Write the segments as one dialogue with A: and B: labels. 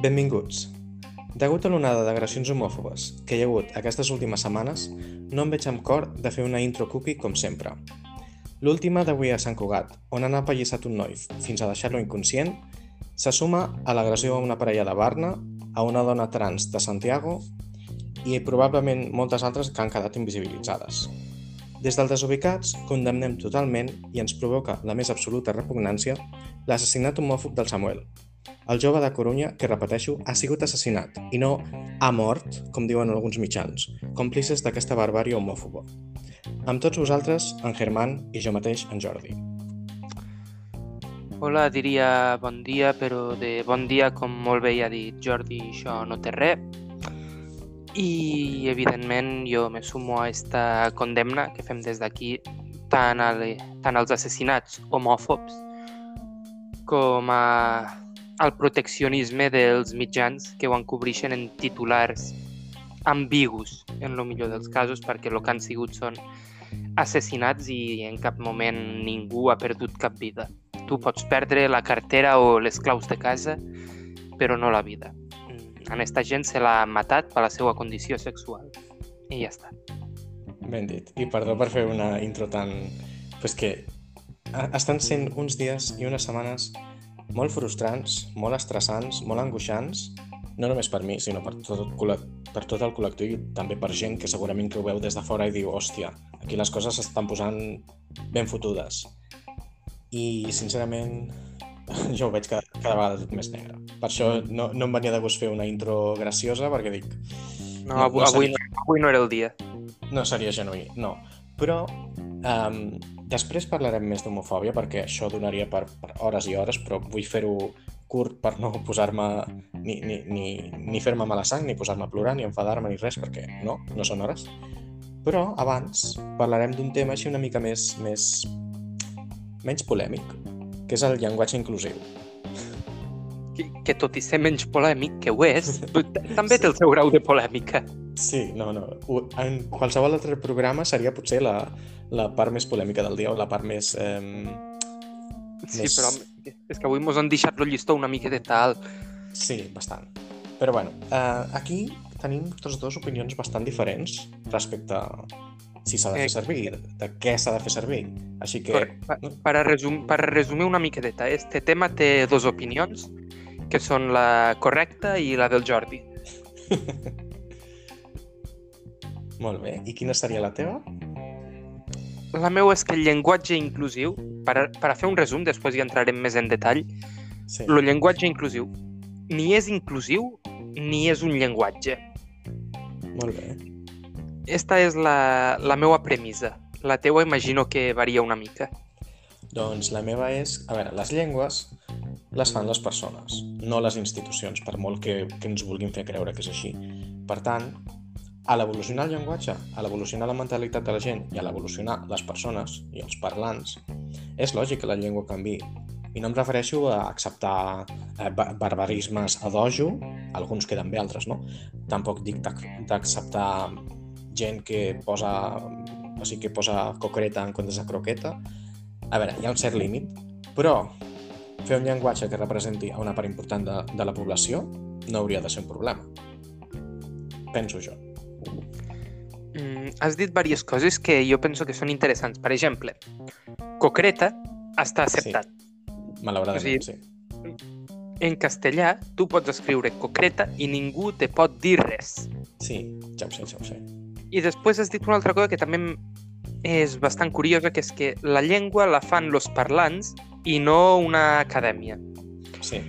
A: Benvinguts. Degut a l'onada d'agressions homòfobes que hi ha hagut aquestes últimes setmanes, no em veig amb cor de fer una intro cookie com sempre. L'última d'avui a Sant Cugat, on han apallissat un noi fins a deixar-lo inconscient, se suma a l'agressió a una parella de Barna, a una dona trans de Santiago i probablement moltes altres que han quedat invisibilitzades. Des dels desubicats, condemnem totalment i ens provoca la més absoluta repugnància l'assassinat homòfob del Samuel, el jove de Corunya, que repeteixo, ha sigut assassinat i no ha mort, com diuen alguns mitjans, còmplices d'aquesta barbària homòfoba. Amb tots vosaltres, en Germán i jo mateix, en Jordi.
B: Hola, diria bon dia, però de bon dia, com molt bé ja ha dit Jordi, això no té res. I, evidentment, jo me sumo a esta condemna que fem des d'aquí tant, tant als assassinats homòfobs com a el proteccionisme dels mitjans que ho encobreixen en titulars ambigus, en el millor dels casos, perquè el que han sigut són assassinats i en cap moment ningú ha perdut cap vida. Tu pots perdre la cartera o les claus de casa, però no la vida. A esta gent se l'ha matat per la seva condició sexual. I ja està.
A: Ben dit. I perdó per fer una intro tan... Pues que estan sent uns dies i unes setmanes molt frustrants, molt estressants, molt angoixants, no només per mi, sinó per tot, per tot el col·lectiu i també per gent que segurament que ho veu des de fora i diu, hòstia, aquí les coses s'estan posant ben fotudes. I, sincerament, jo ho veig cada, cada vegada tot més negre. Per això no, no em venia de gust fer una intro graciosa, perquè dic...
B: No, no avui, no, seria... avui no era el dia.
A: No seria genuí, no. Però um, Després parlarem més d'homofòbia perquè això donaria per, per hores i hores, però vull fer-ho curt per no posar-me ni, ni, ni, ni fer-me mala sang, ni posar-me a plorar, ni enfadar-me, ni res, perquè no, no són hores. Però abans parlarem d'un tema així una mica més, més menys polèmic, que és el llenguatge inclusiu.
B: Que, que tot i ser menys polèmic, que ho és, també té el seu grau de polèmica.
A: Sí, no, no. En qualsevol altre programa seria potser la, la part més polèmica del dia o la part més... Eh,
B: sí, més... però és que avui mos han deixat el llistó una mica de tal.
A: Sí, bastant. Però bueno, eh, aquí tenim tots dos opinions bastant diferents respecte a si s'ha de fer servir, de què s'ha de fer servir. Així que...
B: Per, per, a resum, per a resumir una miqueta, este tema té dues opinions, que són la correcta i la del Jordi.
A: Molt bé. I quina seria la teva?
B: La meva és que el llenguatge inclusiu, per a, per a fer un resum, després hi entrarem més en detall, sí. el llenguatge inclusiu ni és inclusiu ni és un llenguatge.
A: Molt bé.
B: Esta és la, la meva premissa. La teua imagino que varia una mica.
A: Doncs la meva és... A veure, les llengües les fan les persones, no les institucions, per molt que, que ens vulguin fer creure que és així. Per tant, a l'evolucionar el llenguatge, a l'evolucionar la mentalitat de la gent i a l'evolucionar les persones i els parlants, és lògic que la llengua canvi. I no em refereixo a acceptar eh, barbarismes a dojo, alguns queden bé, altres no. Tampoc dic d'acceptar gent que posa, o sigui, que posa coquereta en comptes de croqueta. A veure, hi ha un cert límit, però fer un llenguatge que representi a una part important de, de la població no hauria de ser un problema. Penso jo.
B: Mm, has dit diverses coses que jo penso que són interessants. Per exemple, concreta està acceptat.
A: Sí. Malauradament, o sigui, sí.
B: En castellà, tu pots escriure concreta i ningú te pot dir res.
A: Sí, ja ho sé, ja ho sé.
B: I després has dit una altra cosa que també és bastant curiosa, que és que la llengua la fan los parlants i no una acadèmia.
A: Sí.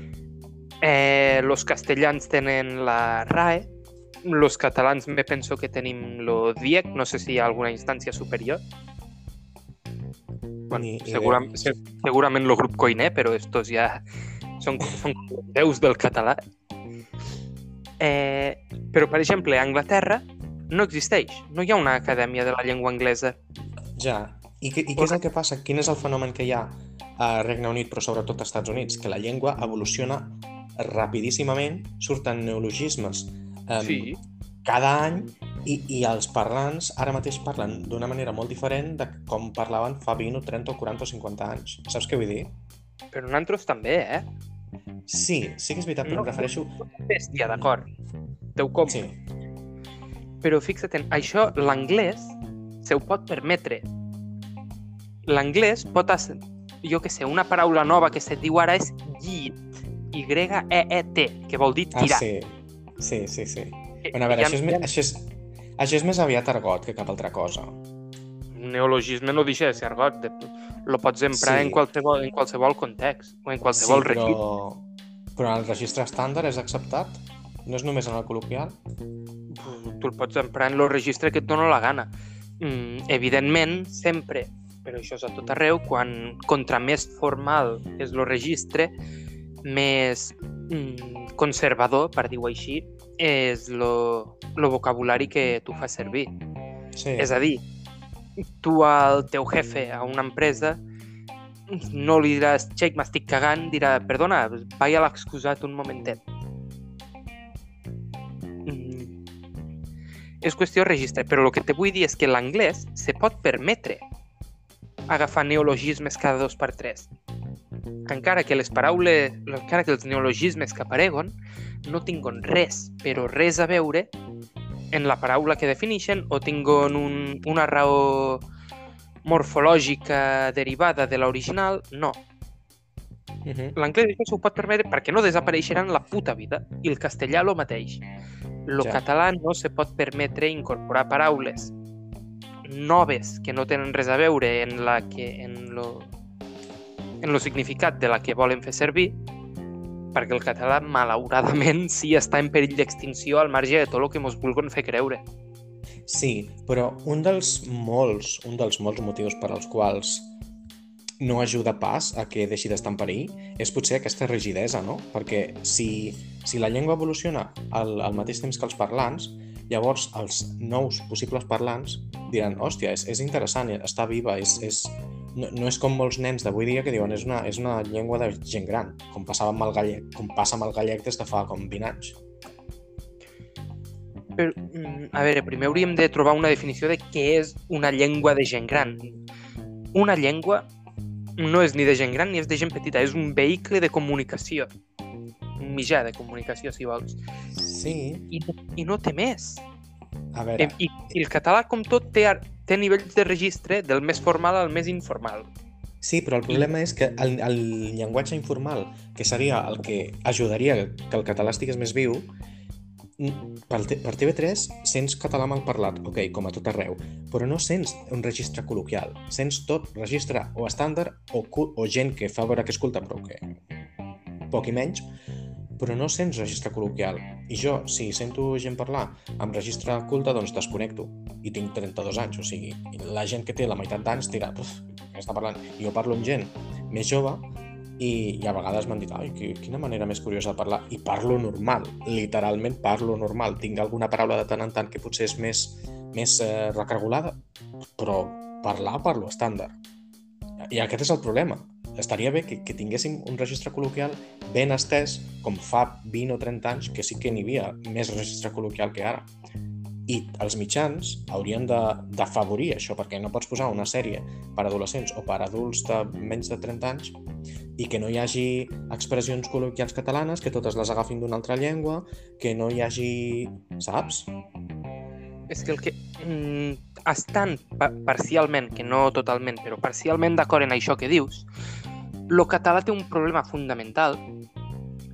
B: Eh, los castellans tenen la RAE, los catalans me penso que tenim lo DIEC, no sé si hi ha alguna instància superior. Bueno, Ni, segurament, se, segurament el grup Coiné, però estos ja són, són déus del català. Eh, però, per exemple, a Anglaterra no existeix. No hi ha una acadèmia de la llengua anglesa.
A: Ja. I, que, i què és el que passa? Quin és el fenomen que hi ha a Regne Unit, però sobretot als Estats Units? Que la llengua evoluciona rapidíssimament, surten neologismes um, sí. cada any i, i els parlants ara mateix parlen d'una manera molt diferent de com parlaven fa 20 o 30 o 40 o 50 anys. Saps què vull dir?
B: Però nosaltres també, eh?
A: Sí, sí que és veritat, però
B: No.
A: em refereixo...
B: Bèstia, d'acord. Teu com.
A: Sí,
B: Però fixa't, en això l'anglès se ho pot permetre. L'anglès pot... Jo que sé, una paraula nova que se diu ara és llit. Y-E-E-T, que vol dir
A: ah,
B: tirar.
A: sí. Sí, sí, sí. Bueno, a veure, això és, més, això, és, això és més aviat argot que cap altra cosa.
B: Un neologisme no deixa de ser argot. De... Lo pots emprar
A: Sí.
B: en, qualsevol, en qualsevol context o en qualsevol
A: sí,
B: registre.
A: però... però en el registre estàndard és acceptat? No és només en el col·loquial?
B: tu el pots emprar en el registre que et dona la gana. Mm, evidentment, sempre, però això és a tot arreu, quan contra més formal és el registre, més mm, conservador, per dir-ho així, és el vocabulari que tu fas servir.
A: Sí.
B: És a dir, tu al teu jefe a una empresa no li diràs, xec, m'estic cagant, dirà, perdona, vaya a l'excusat un momentet. Mm. És qüestió de registre, però el que te vull dir és que l'anglès se pot permetre agafar neologismes cada dos per tres. Encara que les paraules, encara que els neologismes que apareguen no tinguen res, però res a veure en la paraula que defineixen o tinguen un, una raó morfològica derivada de l'original, no.
A: Uh -huh.
B: L'anglès això s'ho pot permetre perquè no desapareixeran la puta vida i el castellà lo mateix. Lo
A: Ja.
B: català no se pot permetre incorporar paraules noves que no tenen res a veure en la que en lo, en lo significat de la que volen fer servir perquè el català, malauradament, sí està en perill d'extinció al marge de tot el que mos vulguin fer creure.
A: Sí, però un dels molts, un dels molts motius per als quals no ajuda pas a que deixi d'estar en perill és potser aquesta rigidesa, no? Perquè si, si la llengua evoluciona al, al mateix temps que els parlants, llavors els nous possibles parlants diran, hòstia, és, és interessant, està viva, és, és, no, no és com molts nens d'avui dia que diuen és una, és una llengua de gent gran, com passava amb el gallec, com passa amb el gallec des de fa com 20 anys.
B: Però, mm, a veure, primer hauríem de trobar una definició de què és una llengua de gent gran. Una llengua no és ni de gent gran ni és de gent petita, és un vehicle de comunicació. Un mitjà de comunicació, si vols.
A: Sí,
B: I, i no té més.
A: a veure...
B: I, I el català, com tot, té, té nivells de registre del més formal al més informal.
A: Sí, però el problema és que el, el llenguatge informal, que seria el que ajudaria que el català estigués més viu, per, per TV3 sents català mal parlat, ok, com a tot arreu, però no sents un registre col·loquial, sents tot registre o estàndard o, o gent que fa veure que escolta però que poc i menys, però no sents registre col·loquial. I jo, si sento gent parlar amb registre culte, doncs desconnecto. I tinc 32 anys, o sigui, la gent que té la meitat d'anys dirà, "Uf, què està parlant? I jo parlo amb gent més jove i, i a vegades m'han dit, ai, qui- quina manera més curiosa de parlar. I parlo normal, literalment parlo normal. Tinc alguna paraula de tant en tant que potser és més, més eh, recargolada, però parlar parlo estàndard. I aquest és el problema. Estaria bé que, que tinguéssim un registre col·loquial ben estès, com fa 20 o 30 anys, que sí que n'hi havia més registre col·loquial que ara. I els mitjans haurien d'afavorir això, perquè no pots posar una sèrie per adolescents o per adults de menys de 30 anys i que no hi hagi expressions col·loquials catalanes, que totes les agafin d'una altra llengua, que no hi hagi... saps?
B: És que el que... Mm, estan pa parcialment, que no totalment, però parcialment d'acord en això que dius, el català té un problema fundamental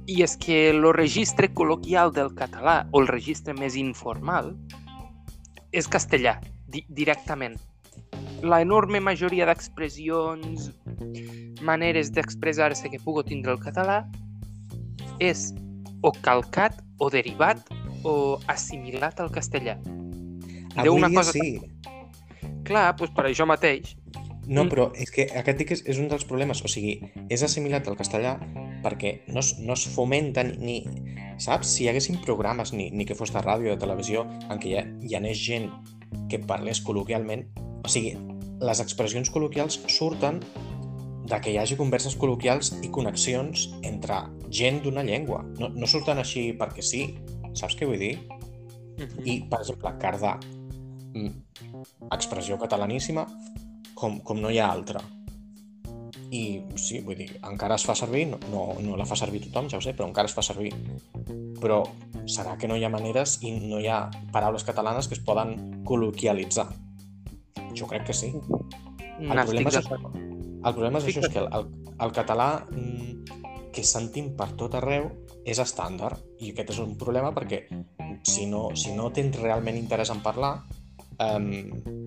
B: i és que el registre col·loquial del català o el registre més informal és castellà, di directament. La enorme majoria d'expressions, maneres d'expressar-se que pugui tindre el català és o calcat o derivat o assimilat al castellà.
A: Avui
B: una
A: dia
B: cosa
A: sí.
B: Clar, doncs per això mateix.
A: No,
B: Mm.
A: però és que aquest dic és, és un dels problemes. O sigui, és assimilat al castellà perquè no es, no es fomenta ni, ni... Saps? Si hi haguessin programes, ni, ni que fos de ràdio o de televisió, en què hi, ha, hi anés gent que parlés col·loquialment, o sigui, les expressions col·loquials surten de que hi hagi converses col·loquials i connexions entre gent d'una llengua. No, no surten així perquè sí. Saps què vull dir? I, per exemple, cardar. Mm, Expressió catalaníssima com, com no hi ha altra. i sí, vull dir, encara es fa servir, no, no, no la fa servir tothom, ja ho sé, però encara es fa servir. Però serà que no hi ha maneres i no hi ha paraules catalanes que es poden col·loquialitzar. Jo crec que sí. El
B: No
A: problema és, això, el problema és això, és que el, el, el català mm, que sentim per tot arreu és estàndard i aquest és un problema perquè si no, si no tens realment interès en parlar um,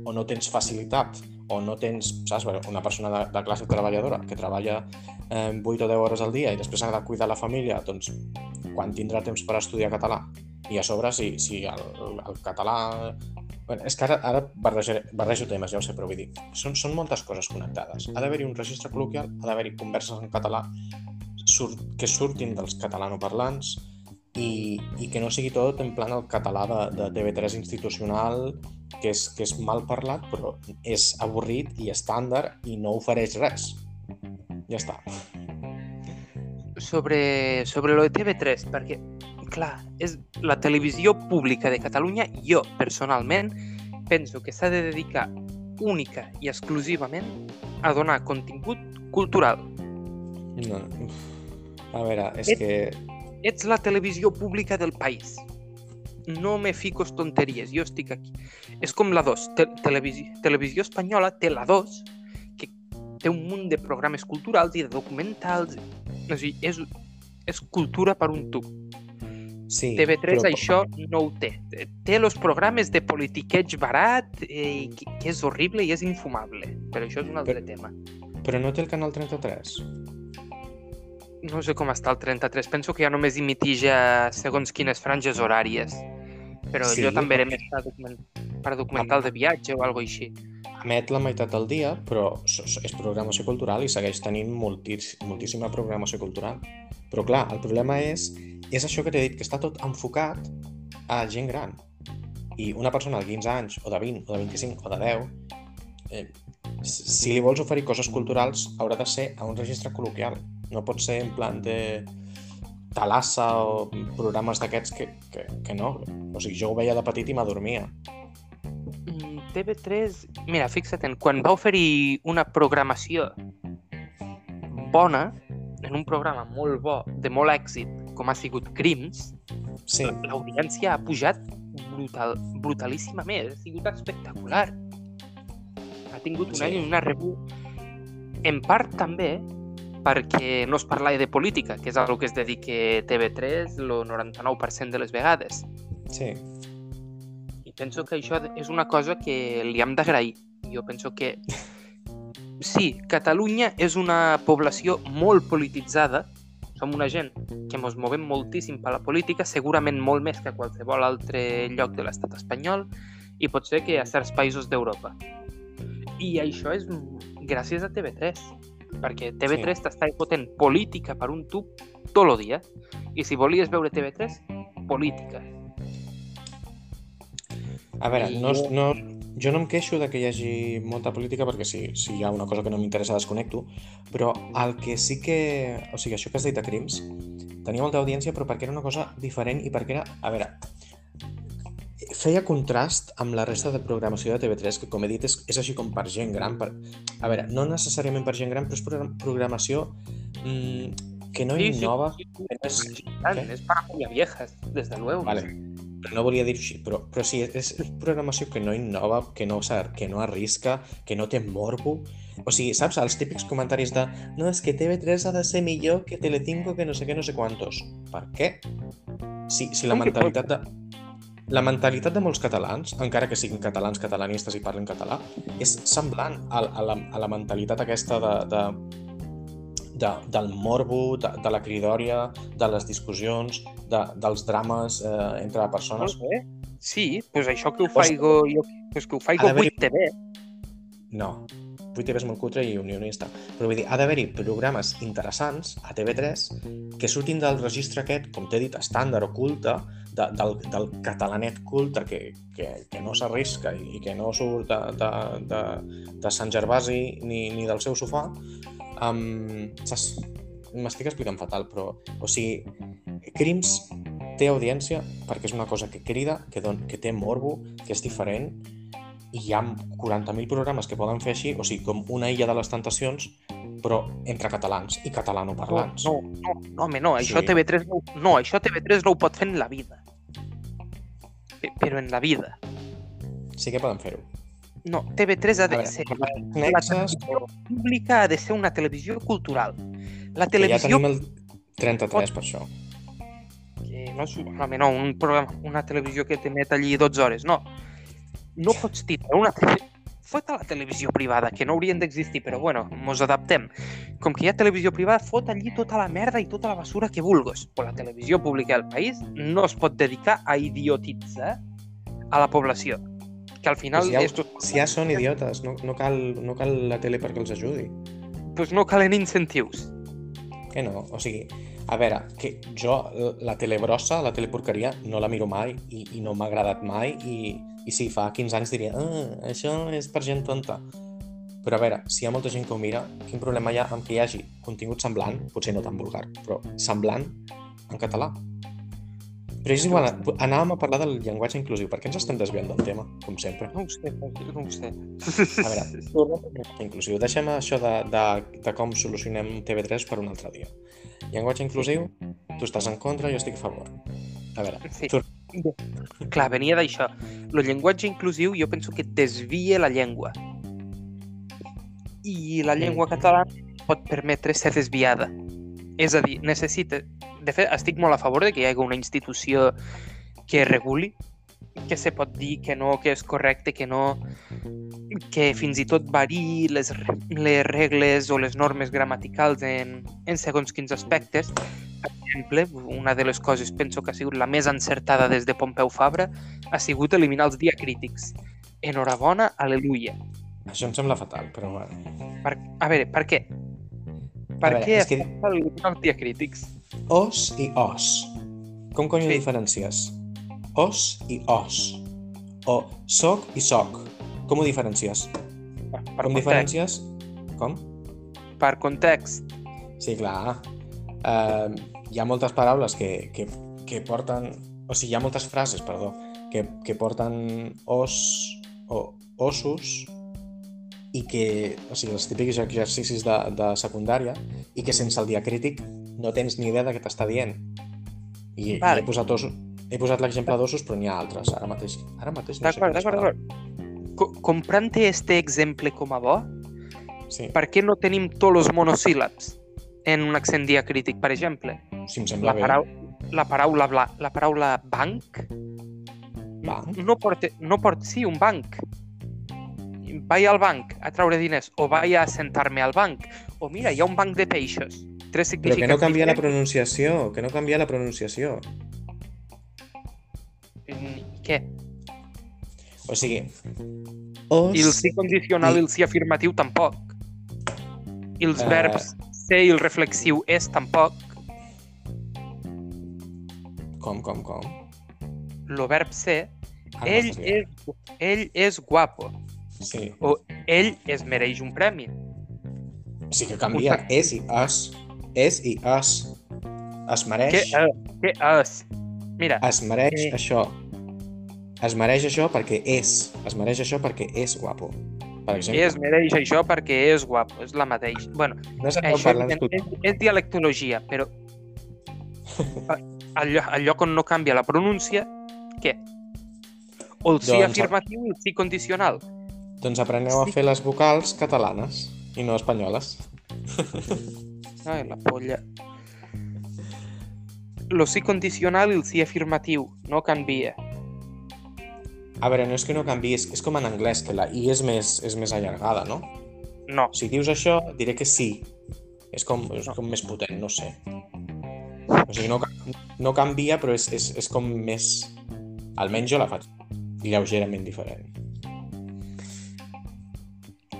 A: o no tens facilitat o no tens, saps, una persona de, de classe treballadora que treballa eh, 8 o 10 hores al dia i després ha de cuidar la família, doncs quan tindrà temps per estudiar català? I a sobre, si, si el, el, català... Bueno, és que ara, ara barrejo, barrejo temes, ja ho sé, però vull dir, són, són moltes coses connectades. Ha d'haver-hi un registre col·loquial, ha d'haver-hi converses en català sur que surtin dels catalanoparlants i, i que no sigui tot en plan el català de, de TV3 institucional que és, que és mal parlat però és avorrit i estàndard i no ofereix res. Ja està.
B: sobre, sobre lo de TV3, perquè, clar, és la televisió pública de Catalunya, jo, personalment, penso que s'ha de dedicar única i exclusivament a donar contingut cultural.
A: No. A veure, és
B: Et-
A: que...
B: Ets la televisió pública del país. No me fico tonteries, jo estic aquí. És com la 2. Te televisió, televisió espanyola té la 2, que té un munt de programes culturals i de documentals. O sigui, és, és cultura per un tub.
A: Sí,
B: TV3
A: però-
B: això no ho té. Té els programes de politiqueig barat, eh, que, que és horrible i és infumable. Però això és un altre
A: Però-
B: tema.
A: Però no té el canal 33.
B: No sé com està el 33. Penso que ja només emitija segons quines franges horàries. Però
A: Sí,
B: jo també era més per, document... per documental de viatge o alguna així.
A: Emet la meitat del dia, però és programació cultural i segueix tenint moltíssima programació cultural. Però clar, el problema és, és això que t'he dit, que està tot enfocat a gent gran. I una persona de 15 anys, o de 20, o de 25, o de 10, eh, si si li vols oferir coses culturals, haurà de ser a un registre col·loquial. No pot ser en plan de talassa o programes d'aquests que, que, que no. O sigui, jo ho veia de petit i m'adormia.
B: Mm, TV3, mira, fixa't, en, quan va oferir una programació bona, en un programa molt bo, de molt èxit, com ha sigut Crims,
A: Sí,
B: l'audiència ha pujat brutal, brutalíssimament, ha sigut espectacular. Ha tingut un
A: Sí.
B: any una rebu, en part també perquè no es parlava de política, que és el que es dedica TV3 el 99% de les vegades.
A: sí.
B: I penso que això és una cosa que li hem d'agrair. Jo penso que sí, Catalunya és una població molt polititzada, som una gent que ens movem moltíssim per la política, segurament molt més que a qualsevol altre lloc de l'estat espanyol i pot ser que a certs països d'Europa. I això és gràcies a TV3, perquè TV3 sí. t'està fotent política per un tub tot el dia. I si volies veure TV3, política.
A: A veure,
B: I
A: no, no, jo no em queixo de que hi hagi molta política perquè si, si hi ha una cosa que no m'interessa desconnecto, però el que sí que... O sigui, això que has dit de Crims, tenia molta audiència però perquè era una cosa diferent i perquè era... A veure, feia contrast amb la resta de programació de TV3, que com he dit és, és així com per gent gran. Per... A veure, no necessàriament per gent gran, però és progra- programació mm, que no
B: Sí,
A: innova.
B: sí, sí,
A: és...
B: sí,
A: Què?
B: és para muy viejas, desde luego.
A: Vale. No volia dir-ho així, però, però sí, és, és programació que no innova, que no, que no arrisca, que no té morbo. O sigui, saps, els típics comentaris de no, és que TV3 ha de ser millor que Telecinco, que no sé què, no sé quantos. Per què? Si, si la mentalitat de... La mentalitat de molts catalans, encara que siguin catalans catalanistes i parlen català, és semblant a, a, la, a la mentalitat aquesta de, de, de, del morbo, de, de la cridòria, de les discussions, de, dels drames eh, entre persones.
B: Molt bé. Sí, doncs això que ho
A: Pues-
B: faigo jo, pues que ho
A: Ha d'haver-hi-
B: 8TV.
A: No, 8TV és molt cutre i unionista. Però vull dir, ha d'haver-hi programes interessants a TV3 que surtin del registre aquest, com t'he dit, estàndard o culte, de, del, del catalanet culte que, que, que no s'arrisca i que no surt de, de, de, de Sant Gervasi ni, ni del seu sofà. Um, saps? M'estic explicant fatal, però... O sigui, Crims té audiència perquè és una cosa que crida, que, don, que té morbo, que és diferent, i hi ha 40.000 programes que poden fer així, o sigui, com una illa de les tentacions, però entre catalans i catalanoparlants.
B: No, no, no, home, no, això
A: Sí.
B: TV3 no, no, això TV3 no ho pot fer en la vida. Pe- Però en la vida.
A: Sí que poden fer-ho.
B: No, TV3 ha de
A: veure,
B: ser...
A: la
B: La
A: Nexes,
B: televisió pública ha de ser una televisió cultural. La
A: que ja
B: televisió...
A: tenim el 33 per això.
B: Que no és, home, no, un programa, una televisió que t'emet allí 12 hores, no. No pots tindre una tele... Fot a la televisió privada, que no haurien d'existir, però bueno, mos adaptem. Com que hi ha televisió privada, fot allí tota la merda i tota la basura que vulguis. Però la televisió pública del país no es pot dedicar a idiotitzar a la població. Que al final...
A: Pues ja,
B: estos,
A: si ja són idiotes, no, no, cal, no cal la tele perquè els ajudi.
B: pues no calen incentius.
A: Que no? O sigui, a veure, que jo la tele brossa, la tele porqueria, no la miro mai i, i no m'ha agradat mai i, i sí, fa 15 anys diria ah, això és per gent tonta. Però a veure, si hi ha molta gent que ho mira, quin problema hi ha amb que hi hagi contingut semblant, potser no tan vulgar, però semblant en català? Però és igual, anàvem a parlar del llenguatge inclusiu. Per què ens estem desviant del tema, com sempre?
B: No ho sé, no ho sé.
A: A veure, inclusiu. Deixem això de, de, de com solucionem TV3 per un altre dia. Llenguatge inclusiu, tu estàs en contra, jo estic a favor. A veure,
B: Sí.
A: tu,
B: Clar, venia d'això. El llenguatge inclusiu jo penso que desvia la llengua. I la llengua catalana pot permetre ser desviada. És a dir, necessita... De fet, estic molt a favor de que hi hagi una institució que reguli, que se pot dir que no, que és correcte, que no... que fins i tot variï les, les regles o les normes gramaticals en, en segons quins aspectes. Per exemple, una de les coses penso que ha sigut la més encertada des de Pompeu Fabra ha sigut eliminar els diacrítics. Enhorabona, aleluia.
A: això em sembla fatal, però bueno.
B: Per, a veure, per què? Per
A: veure,
B: què
A: és que-
B: els diacrítics?
A: Os i os. Com cony
B: Sí.
A: diferencies? Os i os. O soc i soc. Com ho diferencies?
B: Per,
A: Com
B: context.
A: diferencies? Com?
B: Per context.
A: Sí, clar. Uh, hi ha moltes paraules que, que, que porten... O sigui, hi ha moltes frases, perdó, que, que porten os o ossos i que, o sigui, els típics exercicis de, de secundària i que sense el diacrític no tens ni idea de què t'està dient. I,
B: Vale.
A: i he posat ossos, he posat l'exemple d'ossos, però n'hi ha altres. Ara mateix, ara mateix no sé quines
B: d'acord, d'acord. Co Comprant-te este exemple com a bo,
A: Sí,
B: per què no tenim tots els monosíl·labs en un accent diacrític, per exemple?
A: si em sembla
B: La,
A: bé.
B: parau la, paraula, bla la paraula banc
A: Banc?
B: no porta, no porta, sí, un banc. Vaig al banc a treure diners o vaig a sentar-me al banc o mira, hi ha un banc de peixos. Tres
A: Però que
B: significats
A: no canvia la pronunciació, que no canvia la pronunciació.
B: I què?
A: O sigui, os...
B: I el sí condicional i el sí afirmatiu tampoc. I els
A: Eh.
B: verbs ser i el reflexiu és tampoc.
A: Com, com, com?
B: El verb ser,
A: Ah,
B: ell
A: no,
B: és, ell és guapo.
A: Sí,
B: O ell es mereix un premi.
A: sí que canvia. És i es. És i es. Es
B: Què,
A: mereix,
B: és? què és? Mira,
A: es mereix
B: Eh.
A: això. Es mereix això perquè és. Es mereix això perquè és guapo. Per exemple,
B: es mereix això perquè és guapo, és la mateixa. Bueno,
A: no
B: això és, és, és dialectologia, però al, lloc- al lloc on no canvia la pronúncia, què? O el sí
A: Doncs-
B: afirmatiu i el sí condicional.
A: Doncs apreneu a
B: Sí.
A: fer les vocals catalanes i no espanyoles.
B: Ai, la polla. Lo sí condicional i el sí afirmatiu no canvia.
A: A veure, no és que no canvi, és, com en anglès, que la i és més, és més allargada, no?
B: No.
A: Si dius això, diré que sí. És com, és com més potent, no sé. O sigui, no, no canvia, però és, és, és com més... Almenys jo la faig lleugerament diferent.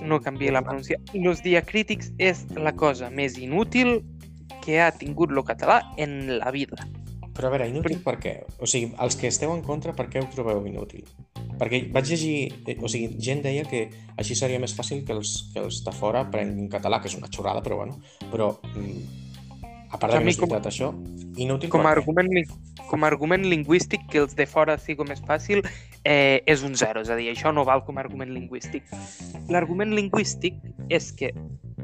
B: No canvia la pronuncia. Los diacrítics és la cosa més inútil que ha tingut lo català en la vida.
A: Però a veure, inútil per què? O sigui, els que esteu en contra, per què ho trobeu inútil? Perquè vaig llegir... eh, O sigui, gent deia que així seria més fàcil que els, que els de fora aprenguin català, que és una xorrada, però bueno. Però mm, A part de
B: A
A: que no és
B: com-
A: veritat això, inútil
B: Com a, argument, com a argument lingüístic, que els de fora sigui més fàcil, eh, és un zero. És a dir, això no val com a argument lingüístic. L'argument lingüístic és que,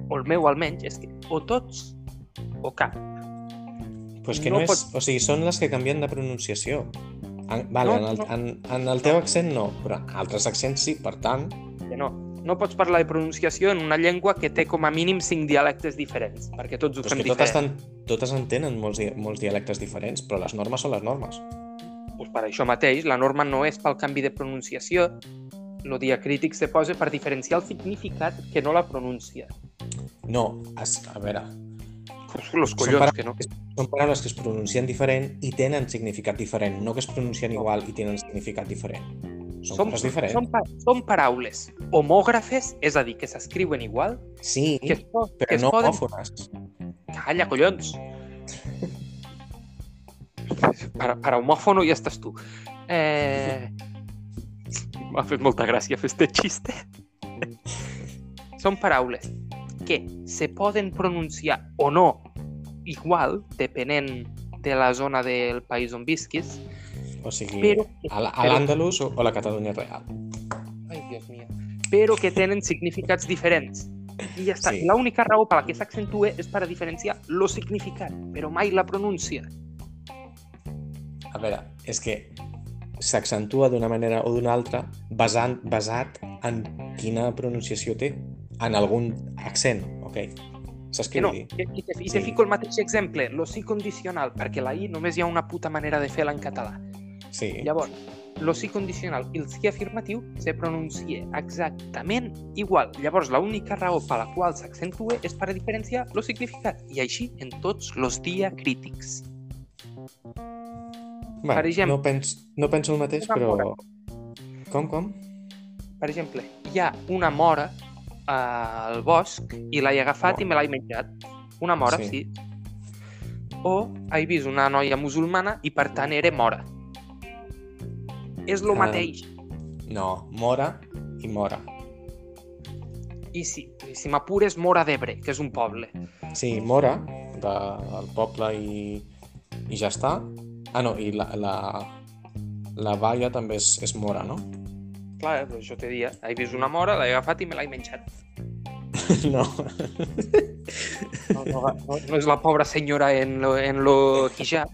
B: o el meu almenys, és que o tots o cap.
A: Pues que
B: no
A: no, és...
B: pot-
A: O sigui, són les que canvien de pronunciació. En, vale,
B: No,
A: en, el,
B: no.
A: en, en el teu accent no, però en altres accents sí, per tant...
B: Que no. No pots parlar de pronunciació en una llengua que té com a mínim cinc dialectes diferents, perquè tots ho
A: Però
B: fem
A: que totes,
B: diferent.
A: tan, totes en tenen molts, molts dialectes diferents, però les normes són les normes.
B: Pues per això mateix, la norma no és pel canvi de pronunciació, el diacrític se posa per diferenciar el significat que no la pronuncia.
A: No, es, a veure,
B: Los
A: Són
B: collons,
A: para-
B: que no.
A: són paraules que es pronuncien diferent i tenen significat diferent, no que es pronuncien igual i tenen significat diferent. Són, coses diferents.
B: Són, pa són paraules homògrafes, és a dir, que s'escriuen igual,
A: Sí,
B: que es, po que
A: però
B: es
A: no
B: poden...
A: homòfones.
B: Calla, collons! Para, para homòfono ja estàs tu. Eh... M'ha fet molta gràcia fer este xiste. Són paraules que se poden pronunciar o no igual, depenent de la zona del país on visquis,
A: O sigui,
B: però,
A: a a l'Àndalus o, o la Catalunya real.
B: Ai, Dios mío. Però que tenen significats diferents. I ja està.
A: Sí.
B: Sí. L'única raó per la que s'accentue és per a diferenciar el significat, però mai la pronúncia.
A: A veure, és que s'accentua d'una manera o d'una altra basant, basat en quina pronunciació té, en algun accent, ok? Saps què
B: no,
A: vull dir?
B: i, te, i
A: Sí.
B: te fico el mateix exemple, lo sí condicional, perquè la I només hi ha una puta manera de fer-la en català.
A: Sí,
B: Llavors, lo sí condicional i el sí afirmatiu se pronuncia exactament igual. Llavors, l'única raó per la qual s'accentue és per a diferenciar el significat, i així en tots els diacrítics.
A: bueno,
B: per exemple,
A: no, pens, no penso el mateix, però...
B: mora.
A: Com, com?
B: Per exemple, hi ha una mora al bosc i l'he agafat i me l'he menjat. Una mora,
A: Sí.
B: sí. O he vist una noia musulmana i per tant era mora. És lo
A: Ah.
B: mateix.
A: No, Mora i Mora.
B: I si, si m'apures, Mora d'Ebre, que és un poble.
A: Sí, Mora, del poble i, i ja està. Ah, no, i la, la, la Baia també és, és Mora, no?
B: Clar, però això te dia. He vist una mora, l'he agafat i me l'he menjat.
A: No.
B: No, no, no, no és la pobra senyora en lo, en lo hijab.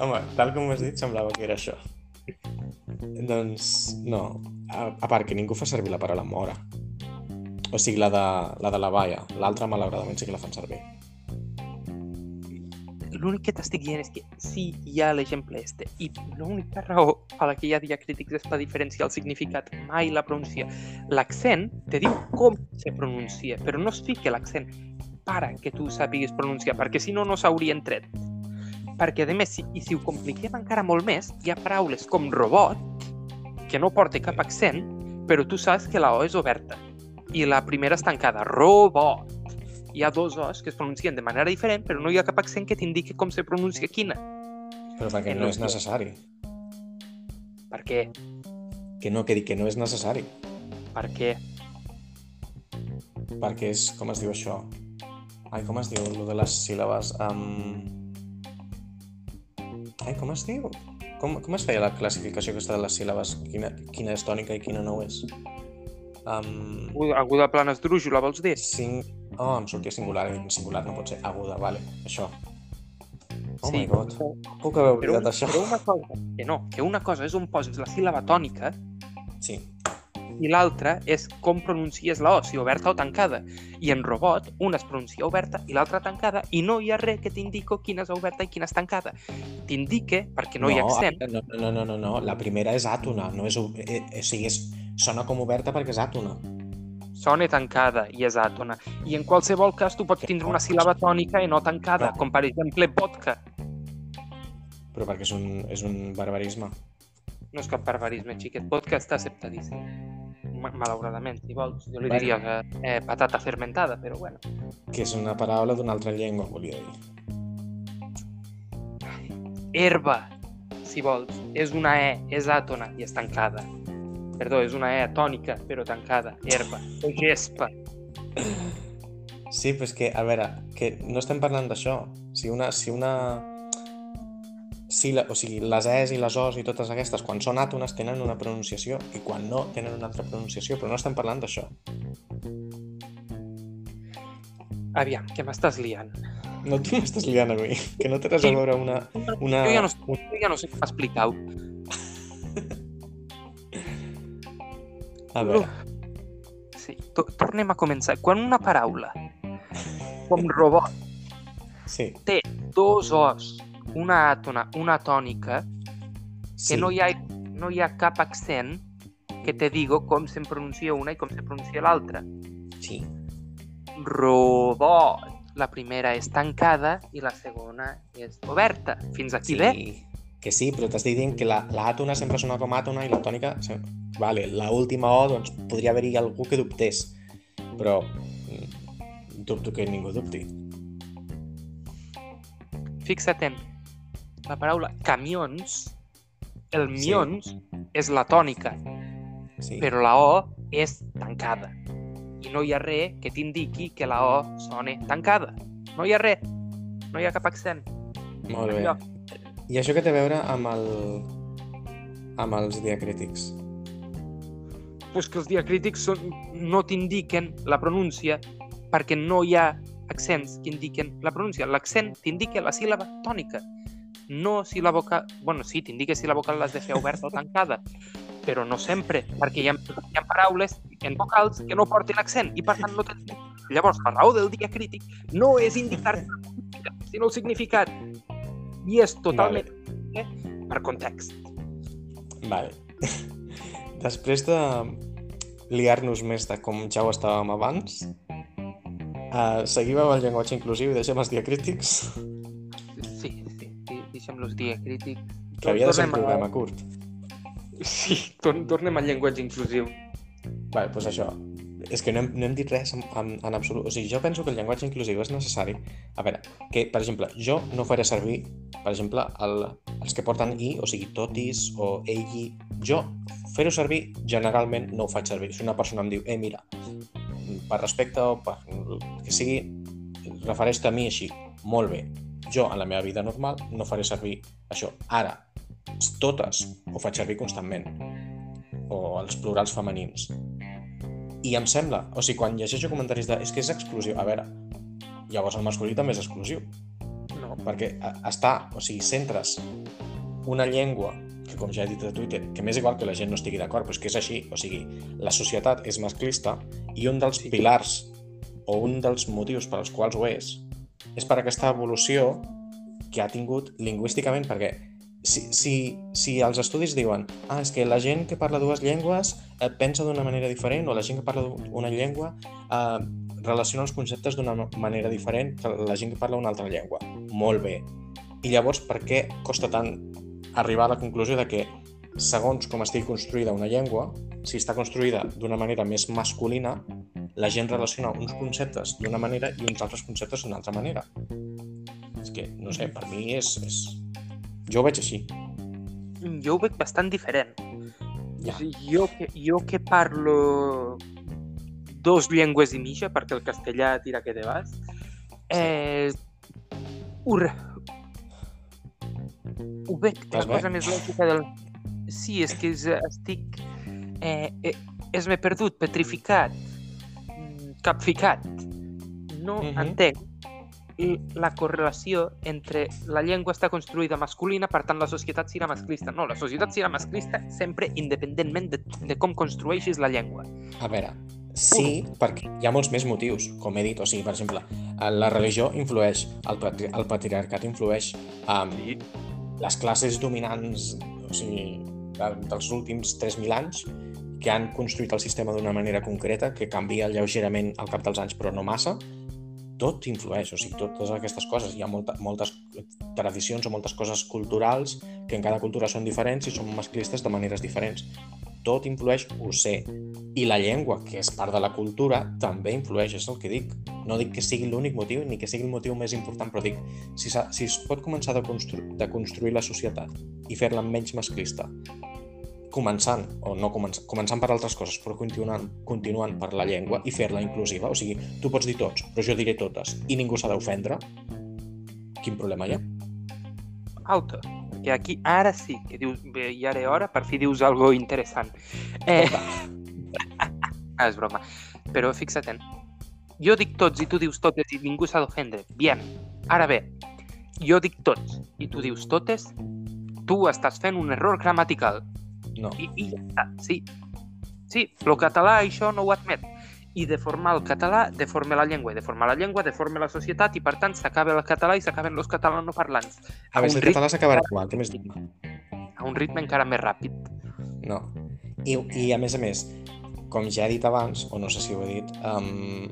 A: Home, tal com ho has dit, semblava que era això. Doncs, no. A, a part, que ningú fa servir la paraula mora. O sigui, la de la, de la baia. L'altra, malauradament, sí que la fan servir.
B: L'únic que t'estic dient és que sí, hi ha l'exemple este. I l'única raó per la que hi ha diacrítics és per diferenciar el significat, mai la pronuncia. L'accent te diu com se pronuncia, però no es fica l'accent para que tu sàpigues pronunciar, perquè si no, no s'haurien tret. Perquè, a més, si, i si ho compliquem encara molt més, hi ha paraules com robot, que no porta cap accent, però tu saps que la O és oberta i la primera és tancada. Robot hi ha dos os que es pronuncien de manera diferent, però no hi ha cap accent que t'indiqui com se pronuncia quina.
A: Però perquè
B: Que
A: no és necessari.
B: Per què?
A: Que no, que dic que no és necessari.
B: Per què?
A: Perquè és, com es diu això? Ai, com es diu, lo de les síl·labes? Um... Ai, com es diu? Com, com es feia la classificació aquesta de les síl·labes? Quina, quina és tònica i quina no és? Um...
B: Aguda plana esdrújula, vols dir?
A: Cinc... Oh, em sortia singular, i singular no pot ser. Aguda, vale, això. Oh
B: sí,
A: my god,
B: però-
A: puc haver
B: Però,
A: oblidat això?
B: però una cosa, que no, que una cosa és on poses la síl·laba tònica
A: Sí,
B: i l'altra és com pronuncies la O, si oberta o tancada. I en robot, una es pronuncia oberta i l'altra tancada i no hi ha res que t'indico quina és oberta i quina és tancada. T'indique, perquè no, hi ha accent,
A: No, no, no, no, no, la primera és àtona, no és... o- Eh, eh, o sigui, és, sona com oberta perquè és àtona.
B: Sona tancada i és àtona. I en qualsevol cas tu pots tindre una síl·laba tònica i no tancada, com per exemple vodka.
A: Però perquè és un, és un barbarisme.
B: No és cap barbarisme, xiquet. Vodka està acceptadíssim. Ma- Malauradament, si vols. Jo li
A: Bueno.
B: diria que eh, patata fermentada, però bueno.
A: Que és una paraula d'una altra llengua, volia dir.
B: Herba, si vols. És una E, és àtona i és tancada. Perdó, és una E tònica, però tancada. Herba. O gespa.
A: Sí, però és que, a veure, que no estem parlant d'això. Si una... Si una... Si la, o sigui, les es i les os i totes aquestes, quan són àtones, tenen una pronunciació i quan no, tenen una altra pronunciació, però no estem parlant d'això.
B: Aviam, que m'estàs liant.
A: No tu m'estàs liant a mi, que no té res a veure una... una...
B: Jo ja no, jo ja no sé com explicar-ho.
A: A veure,
B: Sí, to tornem a començar. Quan una paraula, com robot,
A: sí,
B: té dos os, una àtona, una tònica,
A: sí.
B: que no hi, ha, no hi ha cap accent que te digo com se'n pronuncia una i com se pronuncia l'altra.
A: Sí,
B: Robot. La primera és tancada i la segona és oberta. Fins aquí
A: sí.
B: bé?
A: Que sí, però t'estic dient que la, la àtona sempre sona com àtona i la tònica... sem- Vale, la última O, doncs, podria haver-hi algú que dubtés. Però mm, dubto que ningú dubti.
B: Fixa't en la paraula camions, el
A: Sí.
B: mions és la tònica,
A: Sí.
B: però la O és tancada. I no hi ha res que t'indiqui que la O sona tancada. No hi ha res. No hi ha cap accent.
A: Molt bé.
B: enlloc.
A: I això que té a veure amb el... amb els diacrítics.
B: Pues que els diacrítics són, no t'indiquen la pronúncia perquè no hi ha accents que indiquen la pronúncia. L'accent t'indica la síl·laba tònica. No si la vocal... bueno, sí, t'indica si la vocal l'has de fer oberta o tancada, però no sempre, perquè hi ha, hi ha paraules en vocals que no porten accent i per tant no tens... Llavors, la raó del diacrític no és indicar sinó el significat. I és totalment vale. per context.
A: Vale. Després de liar-nos més de com ja ho estàvem abans, uh, seguim amb el llenguatge inclusiu i deixem els diacrítics,
B: Sí, sí, sí deixem los diacrítics.
A: que havia de ser un
B: Tornem a-
A: programa curt.
B: Sí, tor tornem al llenguatge inclusiu.
A: Vale, doncs això. És que no hem, no hem dit res en, en, en absolut. O sigui, jo penso que el llenguatge inclusiu és necessari. A veure, que, per exemple, jo no faré servir, per exemple, el, els que porten i, o sigui, totis o elli. Jo fer-ho servir, generalment no ho faig servir. Si una persona em diu, eh, mira, per respecte o per que sigui, refereix-te a mi així. Molt bé. Jo, en la meva vida normal, no faré servir això. Ara, totes ho faig servir constantment. O els plurals femenins. I em sembla, o sigui, quan llegeixo comentaris de és que és exclusiu, a veure, llavors el masculí també és exclusiu,
B: No,
A: perquè a- està, o sigui, centres una llengua que, com ja he dit a Twitter, que m'és igual que la gent no estigui d'acord, però és que és així, o sigui, la societat és masclista i un dels
B: Sí.
A: pilars o un dels motius per als quals ho és, és per aquesta evolució que ha tingut lingüísticament, perquè si, si, si els estudis diuen ah, és que la gent que parla dues llengües eh, pensa d'una manera diferent o la gent que parla una llengua eh, relaciona els conceptes d'una manera diferent que la gent que parla una altra llengua. Molt bé. I llavors, per què costa tant arribar a la conclusió de que segons com estigui construïda una llengua, si està construïda d'una manera més masculina, la gent relaciona uns conceptes d'una manera i uns altres conceptes d'una altra manera. És que, no sé, per mi és... és... Jo ho veig així.
B: jo ho veig bastant diferent.
A: Ja.
B: Jo, que, jo que parlo dos llengües i mitja, perquè el castellà tira que te vas, eh, ho, ho veig la cosa més lògica del... Sí, és que és, estic... Eh, eh, és m'he perdut, petrificat, mm, capficat. No
A: Mhm.
B: entenc i la correlació entre la llengua està construïda masculina, per tant la societat serà masclista. No, la societat serà masclista sempre independentment de, de com construeixis la llengua.
A: A veure, sí, perquè hi ha molts més motius, com he dit. O sigui, per exemple, la religió influeix, el, patri el patriarcat influeix, um,
B: Sí.
A: les classes dominants o sigui, de, dels últims 3.000 anys que han construït el sistema d'una manera concreta, que canvia lleugerament al cap dels anys, però no massa, tot influeix, o sigui, totes aquestes coses. Hi ha molta, moltes tradicions o moltes coses culturals que en cada cultura són diferents i són masclistes de maneres diferents. Tot influeix, ho sé. I la llengua, que és part de la cultura, també influeix, és el que dic. No dic que sigui l'únic motiu ni que sigui el motiu més important, però dic, si, si es pot començar de, constru de construir la societat i fer-la menys masclista començant, o no començant, començant per altres coses, però continuant, continuant per la llengua i fer-la inclusiva. O sigui, tu pots dir tots, però jo diré totes, i ningú s'ha d'ofendre. Quin problema hi ha?
B: Alta. Que aquí ara sí, que dius, bé, ja era hora, per fi dius algo interessant. Eh... ah, és broma. Però fixa't en, jo dic tots i tu dius totes i ningú s'ha d'ofendre. Bien. Ara bé, jo dic tots i tu dius totes, tu estàs fent un error gramatical.
A: No.
B: I, i ja està, sí. Sí, el català això no ho admet. I deformar el català deforma la llengua, i deformar la llengua deforma la societat, i per tant s'acaba el català i s'acaben els catalanoparlants.
A: A més,
B: un
A: el català s'acabarà igual, què més dic?
B: A un ritme encara més ràpid.
A: No. I, I a més a més, com ja he dit abans, o no sé si ho he dit, um,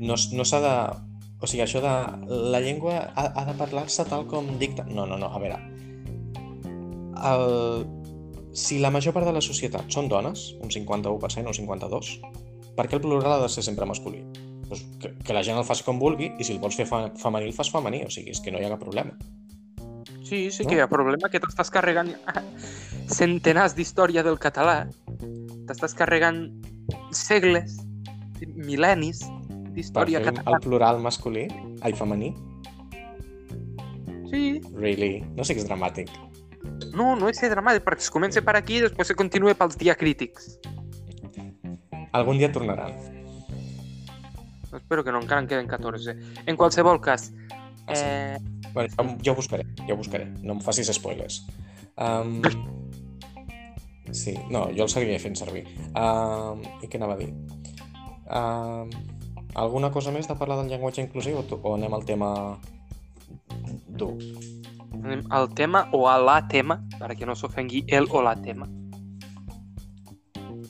A: no, no s'ha de... O sigui, això de... La llengua ha, ha de parlar-se tal com dicta... No, no, no, a veure... El... Si la major part de la societat són dones, un 51% o un 52%, per què el plural ha de ser sempre masculí? Pues que, que la gent el faci com vulgui i si el vols fer fa, femení, el fas femení, o sigui, és que no hi ha cap problema.
B: Sí, sí
A: No?
B: que hi ha problema que t'estàs carregant centenars d'història del català, t'estàs carregant segles, mil·lennis d'història catalana.
A: el plural masculí, ai, femení,
B: Sí,
A: really, no sé que és dramàtic.
B: No, no és ser dramàtic, perquè es comença per aquí i després se continua pels diacrítics.
A: Algun dia tornaran.
B: Espero que no, encara en queden 14. En qualsevol cas,
A: Ah, sí.
B: eh,
A: Bueno, jo, jo ho buscaré, jo ho buscaré. No em facis spoilers. Um, sí, no, jo el seguiré fent servir. Um, I què anava a dir? Um, alguna cosa més de parlar del llenguatge inclusiu o, tu- o anem al tema dur?
B: Anem al tema o a la tema, perquè no s'ofengui el o la tema.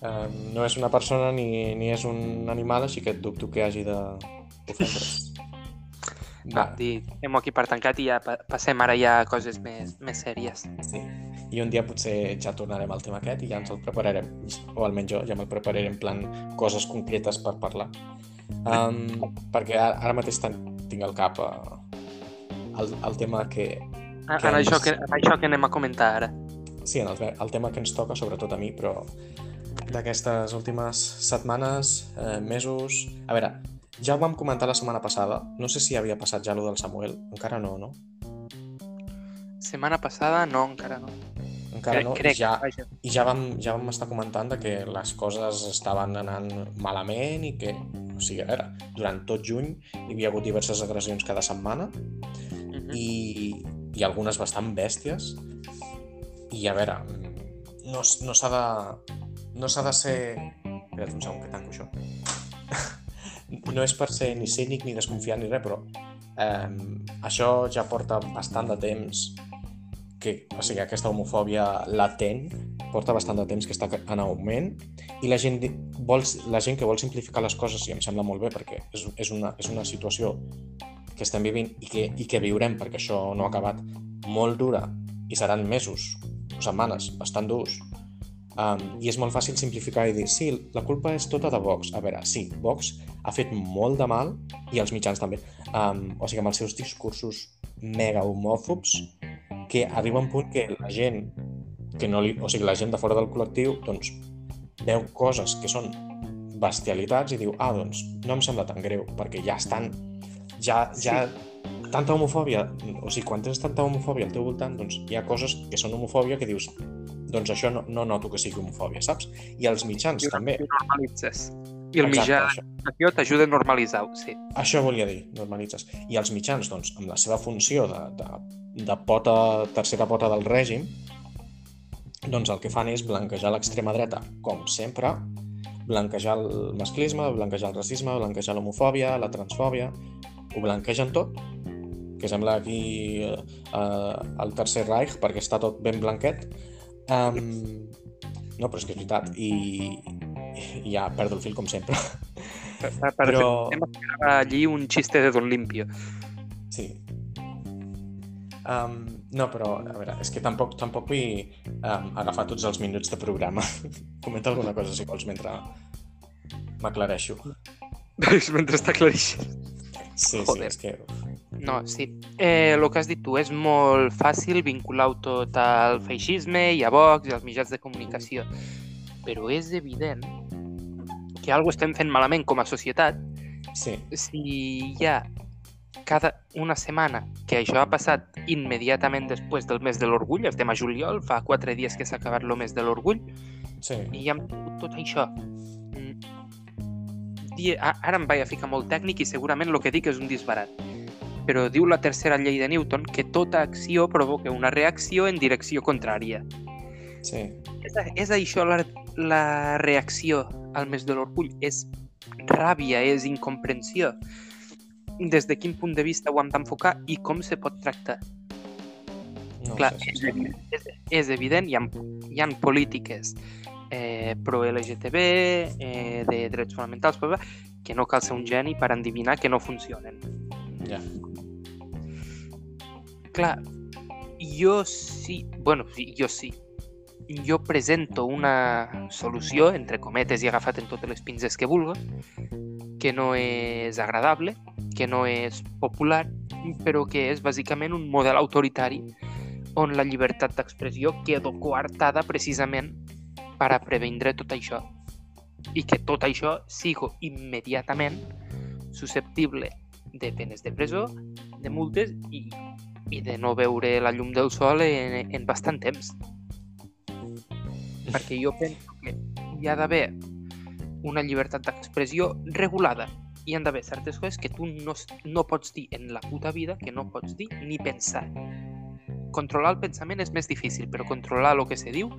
A: Um, no és una persona ni, ni és un animal, així que dubto que hagi de ofendre's.
B: Va, deixem aquí per tancat i ja pa passem ara ja a coses més, més sèries.
A: Sí. I un dia potser ja tornarem al tema aquest i ja ens el prepararem, o almenys jo ja me'l prepararé en plan coses concretes per parlar. Um, perquè ara, mateix tinc al cap uh, el, el tema que... Que
B: en, això que, en això que anem a comentar ara.
A: Sí, en el, el tema que ens toca, sobretot a mi, però d'aquestes últimes setmanes, eh, mesos... A veure, ja ho vam comentar la setmana passada, no sé si havia passat ja lo del Samuel, encara no, no?
B: Setmana passada no, encara no.
A: Encara no,
B: crec,
A: i ja,
B: vaja.
A: I ja vam, ja vam estar comentant de que les coses estaven anant malament i que, o sigui, a veure, durant tot juny hi havia hagut diverses agressions cada setmana
B: Mhm.
A: i, i algunes bastant bèsties. I a veure, no, no s'ha de no s'ha de ser espera't un segon que tanco això. No és per ser ni cínic ni desconfiant ni res, però eh, això ja porta bastant de temps que, o sigui, aquesta homofòbia latent porta bastant de temps que està en augment i la gent, vol, la gent que vol simplificar les coses, i em sembla molt bé perquè és, és, una, és una situació que estem vivint i que, i que viurem perquè això no ha acabat molt dura i seran mesos setmanes bastant durs um, i és molt fàcil simplificar i dir sí, la culpa és tota de Vox. A veure, sí, Vox ha fet molt de mal i els mitjans també. Um, o sigui, amb els seus discursos mega homòfobs que arriba un punt que la gent que no li, o sigui, la gent de fora del col·lectiu doncs veu coses que són bestialitats i diu, ah, doncs no em sembla tan greu, perquè ja estan ja, ja tanta homofòbia, o sigui, quan tens tanta homofòbia al teu voltant, doncs hi ha coses que són homofòbia que dius, doncs això no, no noto que sigui homofòbia, saps? I els mitjans
B: I
A: també.
B: ho normalitzes. I el
A: Exacte,
B: mitjà t'ajuda a normalitzar-ho, sí.
A: això volia dir, normalitzes. I els mitjans, doncs, amb la seva funció de, de, de pota, tercera pota del règim, doncs el que fan és blanquejar l'extrema dreta, com sempre, blanquejar el masclisme, blanquejar el racisme, blanquejar l'homofòbia, la transfòbia, ho blanquegen tot, que sembla aquí eh, eh, el Tercer Reich perquè està tot ben blanquet. Um, no, però és que és veritat, i, i ja perdo el fil com sempre.
B: Per, per, per
A: Però-
B: Hem allí un xiste de Don Limpio.
A: Sí. Um, no, però, a veure, és que tampoc, tampoc vull um, agafar tots els minuts de programa. Comenta alguna cosa, si vols, mentre m'aclareixo.
B: Mentre està clareixent.
A: Sí, sí,
B: Joder.
A: és que...
B: No, sí. Eh, el que has dit tu, és molt fàcil vincular-ho tot al feixisme i a Vox i als mitjans de comunicació. Però és evident que alguna estem fent malament com a societat
A: Sí,
B: si hi ha cada una setmana que això ha passat immediatament després del mes de l'orgull, estem a juliol, fa quatre dies que s'ha acabat el mes de l'orgull,
A: sí.
B: i hem tingut tot això. Di- a- Ara em vaig a ficar molt tècnic i segurament el que dic és un disbarat. Però diu la tercera llei de Newton que tota acció provoca una reacció en direcció contrària.
A: Sí,
B: És, és això la, la reacció al mes de l'orgull? És ràbia, és incomprensió? Des de quin punt de vista ho hem d'enfocar i com se pot tractar?
A: no
B: Clar, és, és, és evident, hi ha, hi ha polítiques eh, pro-LGTB, eh, de drets fonamentals, bla, bla, que no cal ser un geni per endivinar que no funcionen.
A: Ja.
B: Clar, jo sí, bueno, sí, jo sí. Jo presento una solució, entre cometes i agafat en totes les pinces que vulga, que no és agradable, que no és popular, però que és bàsicament un model autoritari on la llibertat d'expressió queda coartada precisament per a previndre tot això i que tot això sigo immediatament susceptible de penes de presó, de multes i, i de no veure la llum del sol en, en bastant temps. Perquè jo penso que hi ha d'haver una llibertat d'expressió regulada. Hi han d'haver certes coses que tu no, no pots dir en la puta vida, que no pots dir ni pensar. Controlar el pensament és més difícil, però controlar el que se diu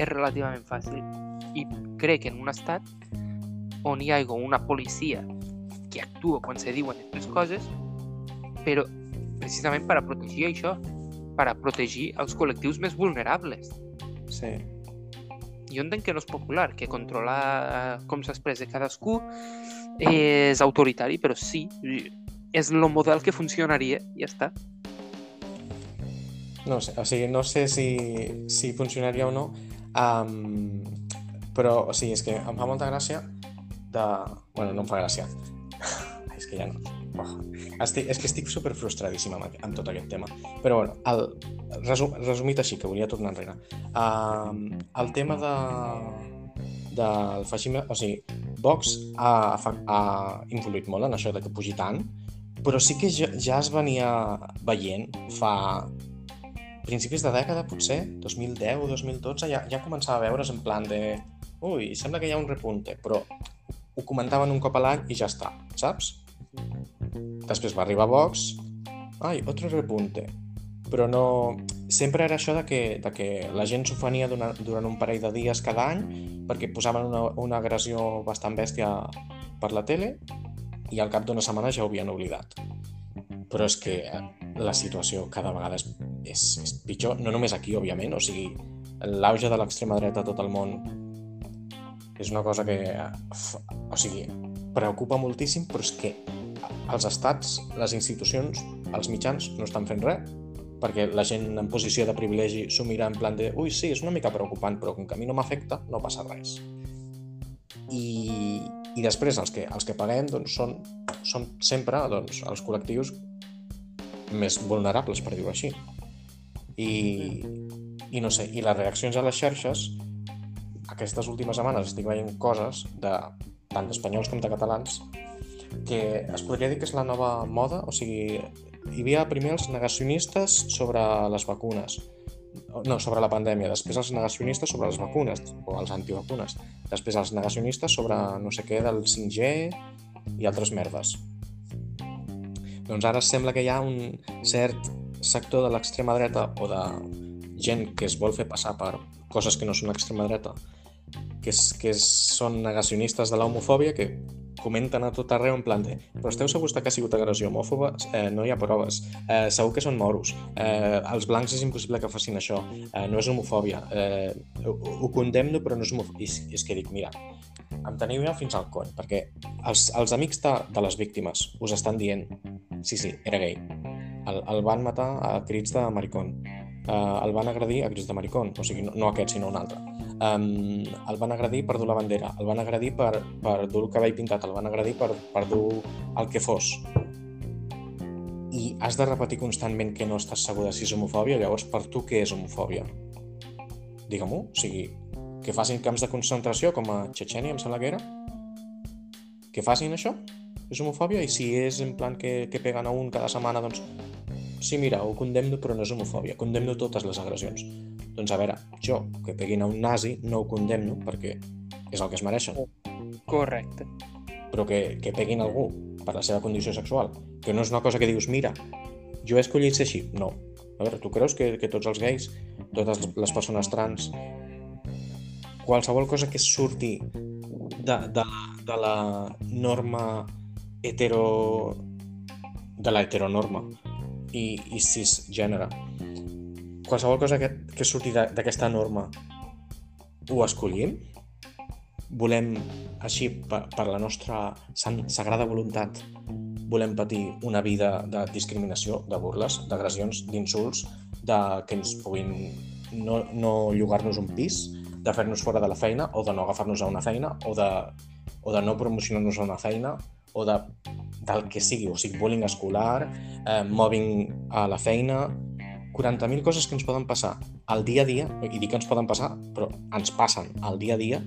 B: és relativament fàcil. I crec que en un estat on hi hagi una policia que actua quan se diuen aquestes coses, però precisament per a protegir això, per a protegir els col·lectius més vulnerables.
A: Sí.
B: Jo entenc que no és popular, que controlar com s'expressa cadascú és autoritari, però sí, és el model que funcionaria, i ja està.
A: No sé, o sigui, no sé si, si funcionaria o no, um, però, o sigui, és que em fa molta gràcia de... Bueno, no em fa gràcia. és que ja no... Oh. Estic, és que estic super frustradíssim amb, amb tot aquest tema. Però, bueno, el, resum, resumit així, que volia tornar enrere. Um, el tema de, del feixisme, o sigui, Vox ha, ha, influït molt en això de que pugi tant, però sí que ja, ja es venia veient fa principis de dècada, potser, 2010 o 2012, ja, ja començava a veure's en plan de ui, sembla que hi ha un repunte, però ho comentaven un cop a l'any i ja està, saps? Després va arribar Vox, ai, otro repunte, però no... Sempre era això de que, de que la gent s'ofenia durant, un parell de dies cada any perquè posaven una, una agressió bastant bèstia per la tele i al cap d'una setmana ja ho havien oblidat. Però és que la situació cada vegada és, és, és pitjor, no només aquí, òbviament, o sigui, l'auge de l'extrema dreta a tot el món és una cosa que, o sigui, preocupa moltíssim, però és que els estats, les institucions, els mitjans no estan fent res, perquè la gent en posició de privilegi s'ho mira en plan de ui, sí, és una mica preocupant, però com que a mi no m'afecta, no passa res. I, i després els que, els que paguem doncs, són, són sempre doncs, els col·lectius més vulnerables, per dir-ho així. I, I no sé, i les reaccions a les xarxes, aquestes últimes setmanes estic veient coses de tant d'espanyols com de catalans que es podria dir que és la nova moda, o sigui, hi havia primer els negacionistes sobre les vacunes, no, sobre la pandèmia, després els negacionistes sobre les vacunes, o els antivacunes, després els negacionistes sobre no sé què del 5G i altres merdes. Doncs ara sembla que hi ha un cert sector de l'extrema dreta o de gent que es vol fer passar per coses que no són extrema dreta, que, és, que són negacionistes de l'homofòbia, que comenten a tot arreu en plan de però esteu segurs que ha sigut agressió homòfoba? Eh, no hi ha proves. Eh, segur que són moros. Eh, els blancs és impossible que facin això. Eh, no és homofòbia. Eh, ho, ho condemno, però no és homofòbia. I, és que dic, mira, em teniu ja fins al cony, perquè els, els amics de, de les víctimes us estan dient sí, sí, era gay. El, el van matar a crits de maricón. Uh, el van agredir a crits de maricón, o sigui, no, no aquest, sinó un altre. Um, el van agredir per dur la bandera, el van agredir per, per dur el cabell pintat, el van agredir per, per dur el que fos. i has de repetir constantment que no estàs segur de si és homofòbia, llavors per tu què és homofòbia? Digue-m'ho, o sigui, que facin camps de concentració com a Chechenia, em sembla que era? Que facin això? És homofòbia? I si és en plan que, que peguen a un cada setmana, doncs sí, mira, ho condemno però no és homofòbia, condemno totes les agressions. Doncs a veure, jo, que peguin a un nazi, no ho condemno perquè és el que es mereixen.
B: Correcte.
A: Però que, que peguin algú per la seva condició sexual, que no és una cosa que dius, mira, jo he escollit ser així. No. A veure, tu creus que, que tots els gais, totes les persones trans, qualsevol cosa que surti de, de, de la norma hetero... de la heteronorma i, i cisgènere, qualsevol cosa que, que surti d'aquesta norma ho escollim? volem, així, per, per la nostra sagrada voluntat, volem patir una vida de discriminació, de burles, d'agressions, d'insults, de que ens puguin no, no llogar-nos un pis, de fer-nos fora de la feina o de no agafar-nos a una feina o de, o de no promocionar-nos a una feina o de, del que sigui, o sigui, bullying escolar, eh, mobbing a la feina, 40.000 coses que ens poden passar al dia a dia, i dic que ens poden passar, però ens passen al dia a dia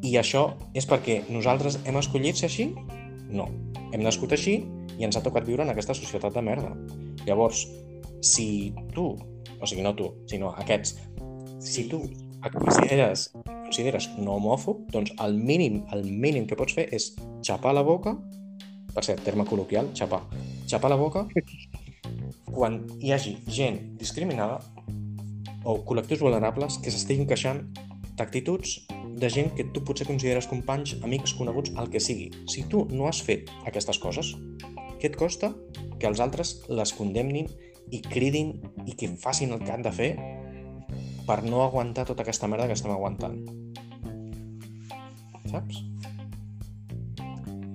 A: i això és perquè nosaltres hem escollit ser així? No. Hem nascut així i ens ha tocat viure en aquesta societat de merda. Llavors, si tu, o sigui, no tu, sinó aquests, si tu et consideres, consideres no homòfob, doncs el mínim, el mínim que pots fer és xapar la boca, per cert, terme col·loquial, xapar, xapar la boca quan hi hagi gent discriminada o col·lectius vulnerables que s'estiguin queixant d'actituds de gent que tu potser consideres companys, amics, coneguts, el que sigui. Si tu no has fet aquestes coses, què et costa que els altres les condemnin i cridin i que facin el que han de fer per no aguantar tota aquesta merda que estem aguantant? Saps?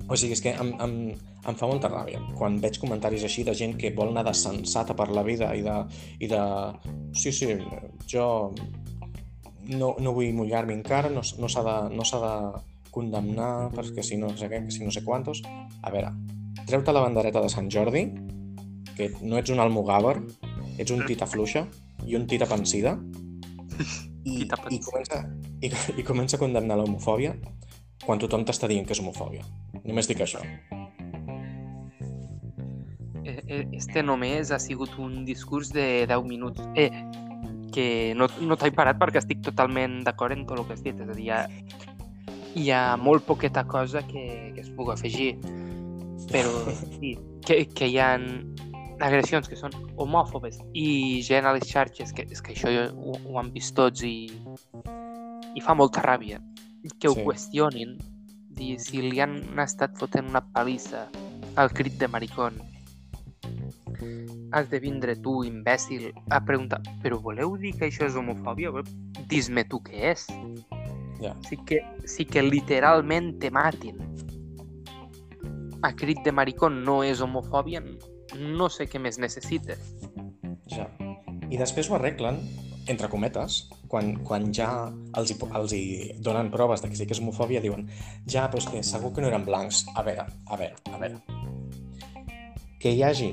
A: O sigui, és que em, em, em fa molta ràbia quan veig comentaris així de gent que vol anar de sensata per la vida i de, i de sí, sí, jo no, no vull mullar-me encara, no, no s'ha de, no de condemnar perquè si no sé què, si no sé quantos. A veure, treu-te la bandereta de Sant Jordi, que no ets un almogàver, ets un tita fluixa i un tita pensida, i, i, comença, i, i comença a condemnar l'homofòbia quan tothom t'està dient que és homofòbia. Només dic això.
B: Eh, eh, este només ha sigut un discurs de 10 minuts. Eh, que no, no t'he parat perquè estic totalment d'acord en tot el que has dit. És a dir, hi ha, hi ha molt poqueta cosa que, que es pugui afegir, però sí, que, que hi ha agressions que són homòfobes i gent a les xarxes, que és que això ho, ho han vist tots i, i fa molta ràbia que ho sí. qüestionin dir si li han estat fotent una palissa al crit de maricón has de vindre tu, imbècil, a preguntar però voleu dir que això és homofòbia? Dis-me tu què és.
A: Ja.
B: Sí, que, sí que literalment te matin. A crit de maricón no és homofòbia, no sé què més necessites.
A: Ja. I després ho arreglen, entre cometes, quan, quan ja els hi, els hi donen proves de que sí que és homofòbia, diuen ja, però és que segur que no eren blancs. A veure, a veure, a veure. Que hi hagi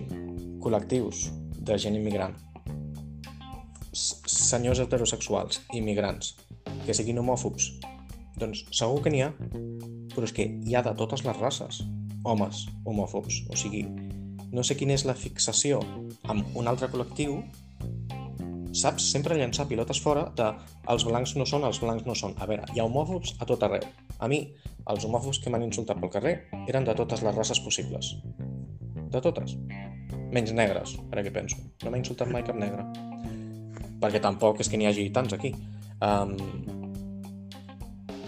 A: col·lectius de gent immigrant, senyors heterosexuals, immigrants, que siguin homòfobs, doncs segur que n'hi ha, però és que hi ha de totes les races, homes homòfobs. O sigui, no sé quina és la fixació amb un altre col·lectiu, saps? Sempre llançar pilotes fora de els blancs no són, els blancs no són. A veure, hi ha homòfobs a tot arreu. A mi, els homòfobs que m'han insultat pel carrer eren de totes les races possibles. De totes menys negres, ara que penso. No m'ha insultat mai cap negre. Perquè tampoc és que n'hi hagi tants aquí. Um,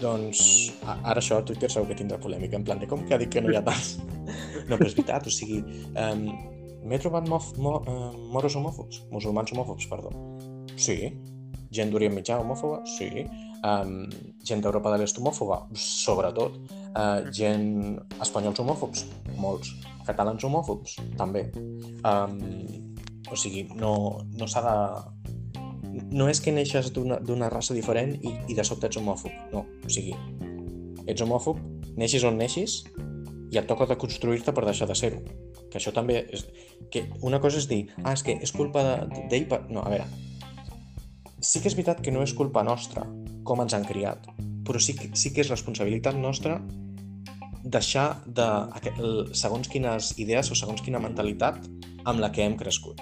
A: doncs ara això a Twitter segur que tindrà polèmica, en plan de com que ha dit que no hi ha tants. No, però és veritat, o sigui, um, m'he trobat mof, mo, uh, moros homòfobs, musulmans homòfobs, perdó. Sí. Gent d'Orient Mitjà homòfoba? Sí. Um, gent d'Europa de l'Est homòfoba? Sobretot. Uh, gent espanyols homòfobs? Molts catalans homòfobs, també. Um, o sigui, no, no s'ha de... No és que neixes d'una raça diferent i, i de sobte ets homòfob, no. O sigui, ets homòfob, neixis on neixis, i et toca de construir-te per deixar de ser-ho. Que això també és... Que una cosa és dir, ah, és que és culpa d'ell de, per... No, a veure, sí que és veritat que no és culpa nostra com ens han criat, però sí que, sí que és responsabilitat nostra deixar de segons quines idees o segons quina mentalitat amb la que hem crescut.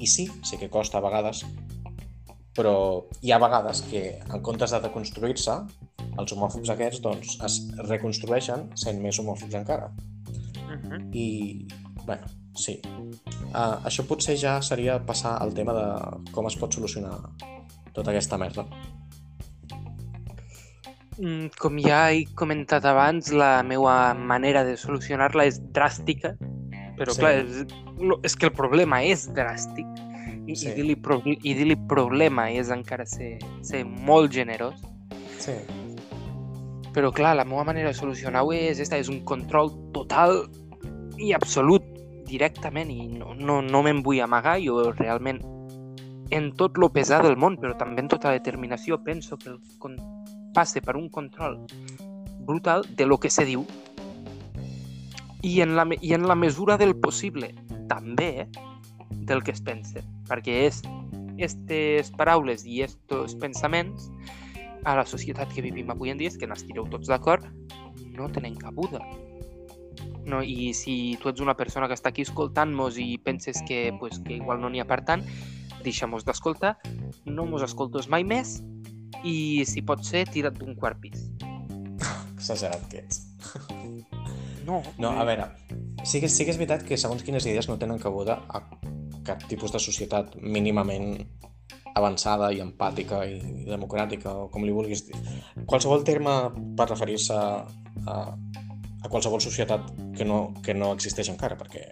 A: I sí, sé que costa a vegades, però hi ha vegades que en comptes de deconstruir-se, els homòfobs aquests doncs, es reconstrueixen sent més homòfobs encara. Uh -huh. I, bueno, sí. Uh, això potser ja seria passar al tema de com es pot solucionar tota aquesta merda.
B: Mm, com ja he comentat abans, la meva manera de solucionar-la és dràstica, però sí. clar, és, és que el problema és dràstic i, sí. i dir-li pro, dir problema és encara ser, ser molt generós.
A: Sí.
B: Però clar, la meva manera de solucionar-ho és esta, és un control total i absolut directament i no, no, no me'n vull amagar, jo realment en tot lo pesar del món, però també en tota determinació penso que el passe per un control brutal de lo que se diu. I en la, i en la mesura del possible també del que es pensa, perquè és aquestes paraules i aquests pensaments a la societat que vivim avui en dia, és que n'estireu tots d'acord, no tenen cabuda. No, I si tu ets una persona que està aquí escoltant-nos i penses que, pues, que igual no n'hi ha per tant, deixa-mos d'escoltar, no mos escoltes mai més i, si pot ser, tira't d'un quart pis.
A: Exagerat que ets.
B: No.
A: No, a veure, sí que, sí que és veritat que segons quines idees no tenen cabuda a cap tipus de societat mínimament avançada i empàtica i democràtica, o com li vulguis dir. Qualsevol terme per referir-se a, a qualsevol societat que no, que no existeix encara, perquè...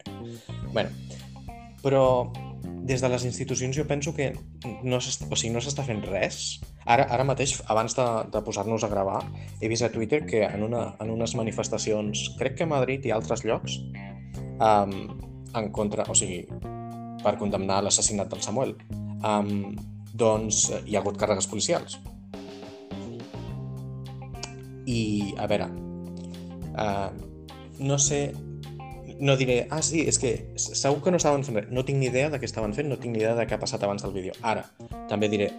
A: bueno, però des de les institucions jo penso que no s'està o sigui, no fent res. Ara, ara mateix, abans de, de posar-nos a gravar, he vist a Twitter que en, una, en unes manifestacions, crec que a Madrid i altres llocs, um, en contra, o sigui, per condemnar l'assassinat del Samuel, um, doncs hi ha hagut càrregues policials. I, a veure, uh, no sé, no diré, ah, sí, és que segur que no estaven fent res. No tinc ni idea de què estaven fent, no tinc ni idea de què ha passat abans del vídeo. Ara, també diré,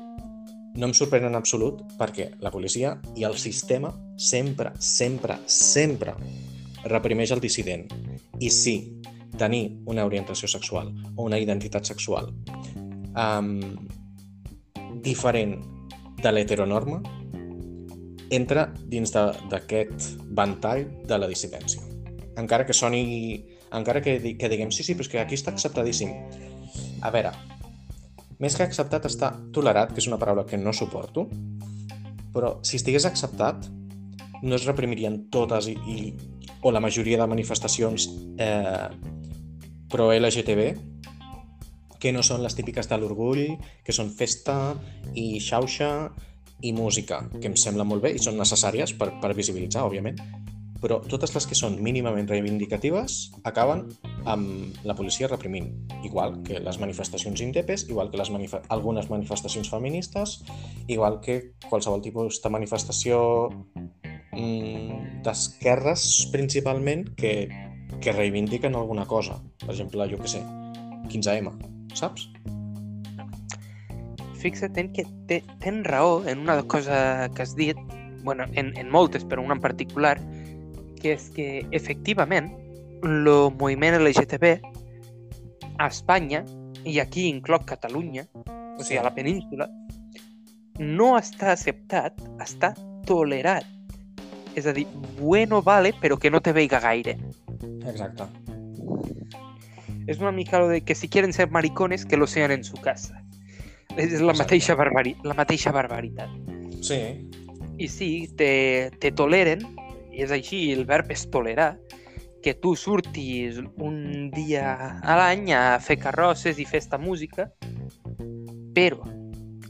A: no em sorprèn en absolut perquè la policia i el sistema sempre, sempre, sempre reprimeix el dissident. I sí, tenir una orientació sexual o una identitat sexual um, diferent de l'heteronorma entra dins d'aquest ventall de la dissidència. Encara que soni... Encara que, que diguem, sí, sí, però és que aquí està acceptadíssim. A veure, més que acceptat està tolerat, que és una paraula que no suporto, però si estigués acceptat, no es reprimirien totes i, i o la majoria de manifestacions eh, pro LGTB que no són les típiques de l'orgull, que són festa i xauxa i música, que em sembla molt bé i són necessàries per, per visibilitzar, òbviament, però totes les que són mínimament reivindicatives acaben amb la policia reprimint, igual que les manifestacions indepes, igual que les manif algunes manifestacions feministes, igual que qualsevol tipus de manifestació mm, d'esquerres principalment que, que reivindiquen alguna cosa. Per exemple, jo que sé, 15M, saps?
B: Fixa't en que te, tens raó en una cosa que has dit, bueno, en, en moltes, però una en particular, que és que, efectivament, el moviment LGTB a Espanya, i aquí incloc Catalunya, o sigui, a la península, no està acceptat, està tolerat. És a dir, bueno vale, però que no te veiga gaire.
A: Exacte.
B: És una mica lo de que si quieren ser maricones, que lo sean en su casa. És la mateixa, barbari la mateixa barbaritat.
A: Sí.
B: I sí, te, te toleren, és així, el verb és tolerar, que tu surtis un dia a l'any a fer carrosses i fer esta música, però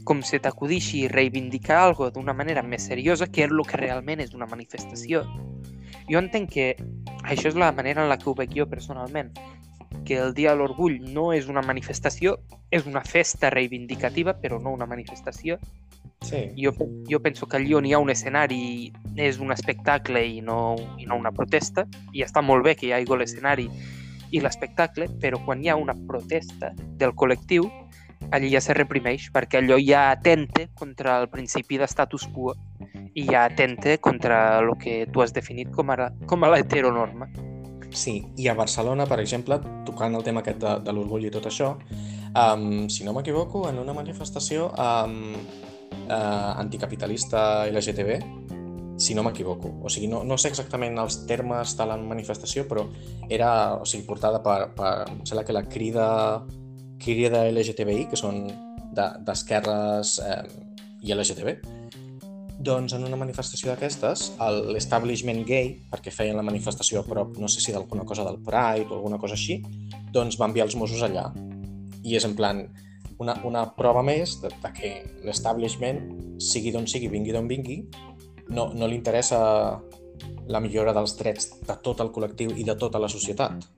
B: com se t'acudixi reivindicar algo d'una manera més seriosa que és el que realment és una manifestació. Jo entenc que això és la manera en la que ho veig jo personalment, que el Dia de l'Orgull no és una manifestació, és una festa reivindicativa, però no una manifestació,
A: Sí.
B: Jo, jo penso que allí on hi ha un escenari és un espectacle i no, i no una protesta, i està molt bé que hi hagi l'escenari i l'espectacle, però quan hi ha una protesta del col·lectiu, allí ja se reprimeix, perquè allò ja atente contra el principi de status quo i ja atente contra el que tu has definit com a, com a l'heteronorma.
A: Sí, i a Barcelona, per exemple, tocant el tema aquest de, de l'orgull i tot això, um, si no m'equivoco, en una manifestació um, uh, anticapitalista LGTB, si no m'equivoco. O sigui, no, no sé exactament els termes de la manifestació, però era, o sigui, portada per, per em sembla que la crida, crida LGTBI, que són d'esquerres de, eh, i LGTB, doncs en una manifestació d'aquestes, l'establishment gay, perquè feien la manifestació a prop, no sé si d'alguna cosa del Pride o alguna cosa així, doncs va enviar els Mossos allà. I és en plan una, una prova més de, de que l'establishment, sigui d'on sigui, vingui d'on vingui, no, no li interessa la millora dels drets de tot el col·lectiu i de tota la societat.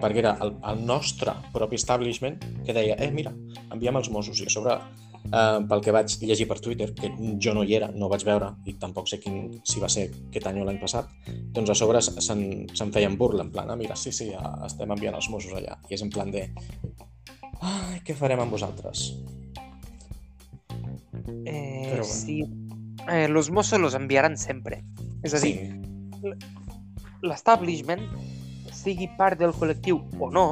A: Perquè era el, el nostre propi establishment que deia, eh, mira, enviem els Mossos i a sobre Uh, pel que vaig llegir per Twitter, que jo no hi era, no vaig veure, i tampoc sé quin, si va ser aquest any o l'any passat, doncs a sobre se'n se feien burla, en plan, ah, mira, sí, sí, ja estem enviant els Mossos allà. I és en plan de... Ai, què farem amb vosaltres?
B: Eh, Però, bueno. Sí. Eh, los Mossos los enviaran sempre. És a dir, sí. l'establishment, sigui part del col·lectiu o no,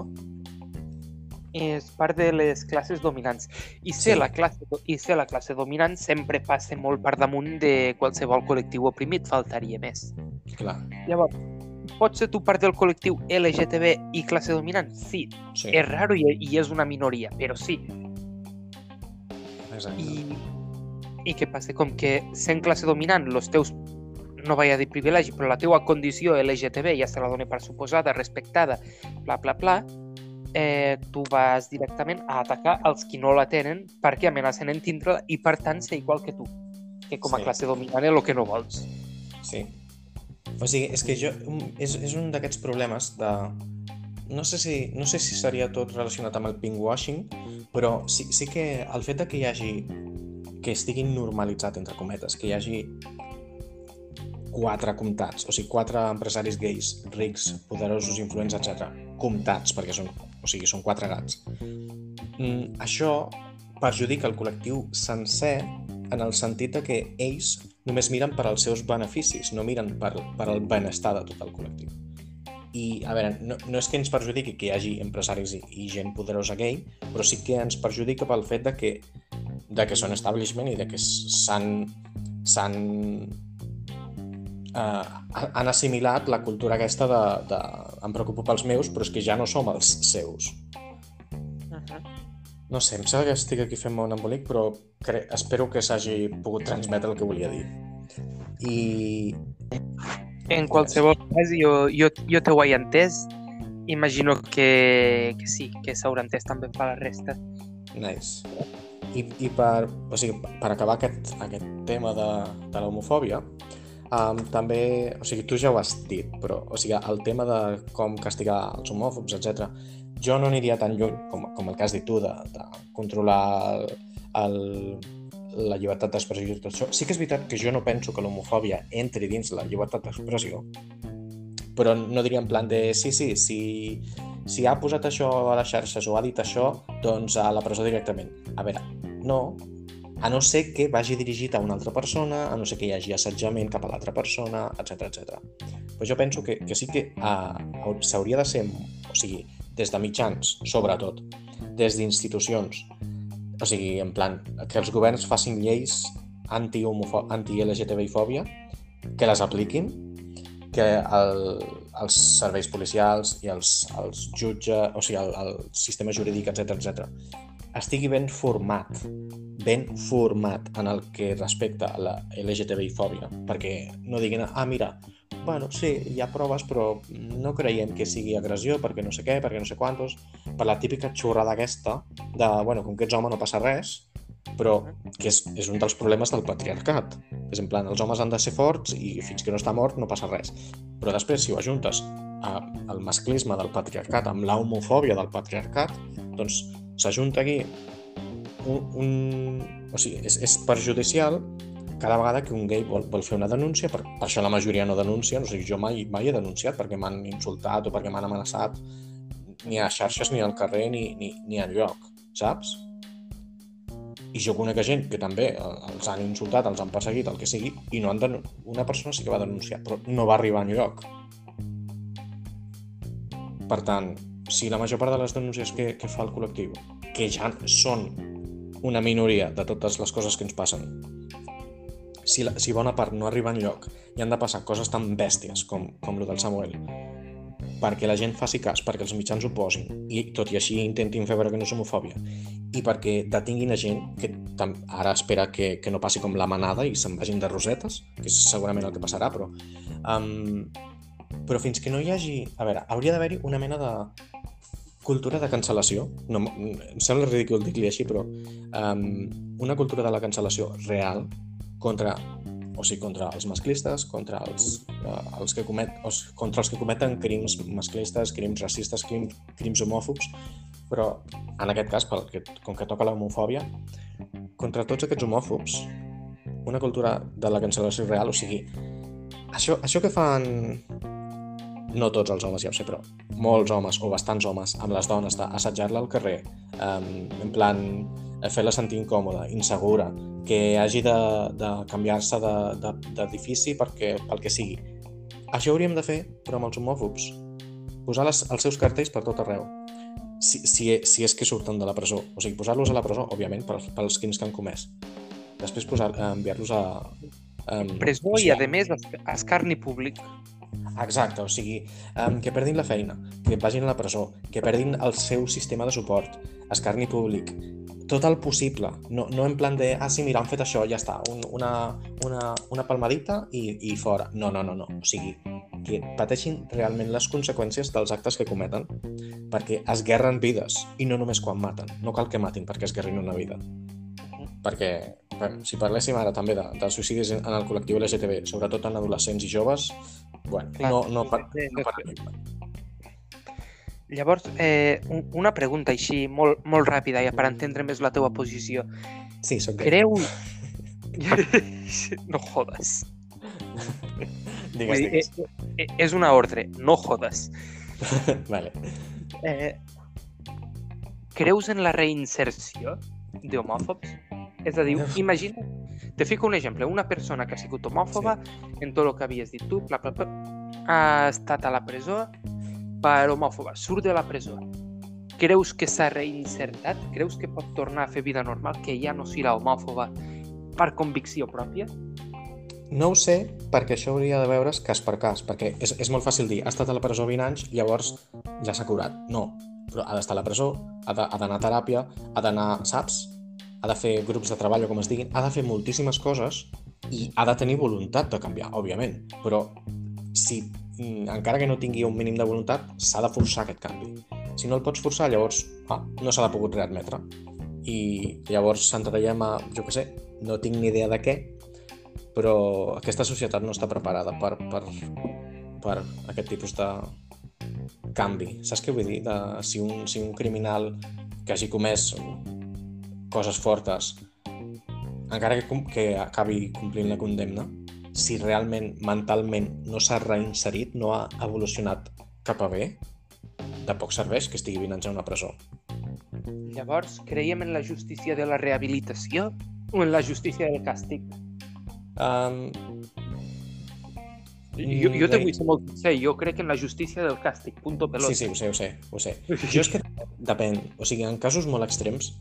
B: és part de les classes dominants. I ser, sí. la classe, I ser la classe dominant sempre passa molt per damunt de qualsevol col·lectiu oprimit, faltaria més.
A: Clar.
B: Llavors, pots ser tu part del col·lectiu LGTB i classe dominant? Sí. sí. És raro i, i és una minoria, però sí.
A: Exacte.
B: I, I què passa? Com que sent classe dominant, els teus no vaig a dir privilegi, però la teua condició LGTB ja se la dona per suposada, respectada, bla, bla, bla, eh, tu vas directament a atacar els qui no la tenen perquè amenacen en tindre i per tant ser igual que tu, que com a sí. classe dominant és el que no vols.
A: Sí. O sigui, és que jo... És, és un d'aquests problemes de... No sé, si, no sé si seria tot relacionat amb el pinkwashing, però sí, sí que el fet de que hi hagi que estigui normalitzat, entre cometes, que hi hagi quatre comptats, o sigui, quatre empresaris gais, rics, poderosos, influents, etc. Comptats, perquè són o sigui, són quatre gats. Mm, això perjudica el col·lectiu sencer en el sentit de que ells només miren per als seus beneficis, no miren per, per al benestar de tot el col·lectiu. I, a veure, no, no és que ens perjudiqui que hi hagi empresaris i, i gent poderosa gay, però sí que ens perjudica pel fet de que, de que són establishment i de que s'han eh, han assimilat la cultura aquesta de, de em preocupo pels meus, però és que ja no som els seus. Uh -huh. No sé, em sembla que estic aquí fent un embolic, però cre espero que s'hagi pogut transmetre el que volia dir. I...
B: En qualsevol cas, jo, jo, jo t'ho he entès. Imagino que, que sí, que s'haurà entès també per la resta.
A: Nice. I, i per, o sigui, per acabar aquest, aquest tema de, de l'homofòbia, Um, també, o sigui, tu ja ho has dit, però o sigui, el tema de com castigar els homòfobs, etc. jo no aniria tan lluny com, com el que has dit tu, de, de controlar el, el, la llibertat d'expressió i tot això. Sí que és veritat que jo no penso que l'homofòbia entri dins la llibertat d'expressió, però no diria en plan de sí, sí, si, si ha posat això a les xarxes o ha dit això, doncs a la presó directament. A veure, no, a no ser que vagi dirigit a una altra persona, a no ser que hi hagi assetjament cap a l'altra persona, etc etc. Però jo penso que, que sí que uh, s'hauria de ser, o sigui, des de mitjans, sobretot, des d'institucions, o sigui, en plan, que els governs facin lleis anti-LGTBI-fòbia, que les apliquin, que el, els serveis policials i els, els jutges, o sigui, el, el sistema jurídic, etc etc, estigui ben format, ben format en el que respecta a la LGTBI-fòbia, perquè no diguin, ah, mira, bueno, sí, hi ha proves, però no creiem que sigui agressió, perquè no sé què, perquè no sé quantos, per la típica xurrada aquesta de, bueno, com que ets home no passa res, però que és, és un dels problemes del patriarcat. És en plan, els homes han de ser forts i fins que no està mort no passa res. Però després, si ho ajuntes al masclisme del patriarcat amb la homofòbia del patriarcat, doncs s'ajunta aquí un, un... O sigui, és, és perjudicial cada vegada que un gay vol, vol fer una denúncia, per, per això la majoria no denuncien, o sigui, jo mai, mai he denunciat perquè m'han insultat o perquè m'han amenaçat, ni a xarxes, ni al carrer, ni, ni, ni lloc, saps? I jo conec gent que també eh, els han insultat, els han perseguit, el que sigui, i no han denun... una persona sí que va denunciar, però no va arribar a lloc. Per tant, si la major part de les denúncies que, que fa el col·lectiu, que ja són una minoria de totes les coses que ens passen, si, la, si bona part no arriba en lloc i han de passar coses tan bèsties com, com el del Samuel, perquè la gent faci cas, perquè els mitjans ho posin i tot i així intentin fer veure que no és homofòbia i perquè detinguin a gent que ara espera que, que no passi com la manada i se'n vagin de rosetes, que és segurament el que passarà, però um, però fins que no hi hagi... A veure, hauria d'haver-hi una mena de cultura de cancel·lació. No, em sembla ridícul dir-li així, però um, una cultura de la cancel·lació real contra o sigui, contra els masclistes, contra els, uh, els que comet, sigui, contra els que cometen crims masclistes, crims racistes, crims, crims homòfobs, però en aquest cas, pel que, com que toca l'homofòbia, contra tots aquests homòfobs, una cultura de la cancel·lació real, o sigui, això, això que fan no tots els homes, ja ho sé, però molts homes o bastants homes amb les dones d'assetjar-la al carrer, um, en plan fer-la sentir incòmoda, insegura, que hagi de, de canviar-se d'edifici de, de, perquè, pel que sigui. Això hauríem de fer, però amb els homòfobs. Posar les, els seus cartells per tot arreu. Si, si, si és que surten de la presó. O sigui, posar-los a la presó, òbviament, pels, pels crims que han comès. Després posar, eh, enviar-los a...
B: Um, presó i, a més, escarni públic.
A: Exacte, o sigui, um, que perdin la feina, que vagin a la presó, que perdin el seu sistema de suport, escarni públic, tot el possible, no, no en plan de, ah, sí, mira, han fet això, ja està, un, una, una, una palmadita i, i fora. No, no, no, no. O sigui, que pateixin realment les conseqüències dels actes que cometen, perquè esguerren vides, i no només quan maten. No cal que matin perquè esguerrin una vida. Perquè, bueno, si parléssim ara també de, de suïcidis en el col·lectiu LGTB, sobretot en adolescents i joves, bueno, no, no, no, no parlem.
B: Llavors, eh, una pregunta així, molt, molt ràpida, ja per entendre més la teva posició.
A: Sí, sóc
B: gay. Creu... no jodes.
A: digues, digues.
B: És, eh, eh, és una ordre, no jodes.
A: vale.
B: Eh, creus en la reinserció d'homòfobs? És a dir, imagina, te fico un exemple, una persona que ha sigut homòfoba sí. en tot el que havies dit tu, bla, bla, bla, ha estat a la presó, per homòfoba, surt de la presó, creus que s'ha reinsertat? Creus que pot tornar a fer vida normal, que ja no serà homòfoba per convicció pròpia?
A: No ho sé, perquè això hauria de veure's cas per cas, perquè és, és molt fàcil dir, ha estat a la presó 20 anys, llavors ja s'ha curat. No, però ha d'estar a la presó, ha d'anar a teràpia, ha d'anar, saps? Ha de fer grups de treball o com es diguin, ha de fer moltíssimes coses i ha de tenir voluntat de canviar, òbviament. Però si Mm, encara que no tingui un mínim de voluntat, s'ha de forçar aquest canvi. Si no el pots forçar, llavors ah, no s'ha de pogut readmetre. I llavors s'entraiem a, jo què sé, no tinc ni idea de què, però aquesta societat no està preparada per, per, per aquest tipus de canvi. Saps què vull dir? De, si, un, si un criminal que hagi comès coses fortes, encara que, que acabi complint la condemna, si realment mentalment no s'ha reinserit, no ha evolucionat cap a bé, de poc serveix que estigui 20 anys a una presó.
B: Llavors, creiem en la justícia de la rehabilitació o en la justícia del càstig? Um, jo, jo te vull ser molt sincer, jo crec en la justícia del càstig, punto pelota.
A: Sí, sí, ho sé, ho sé, ho sé. Jo és que depèn, o sigui, en casos molt extrems,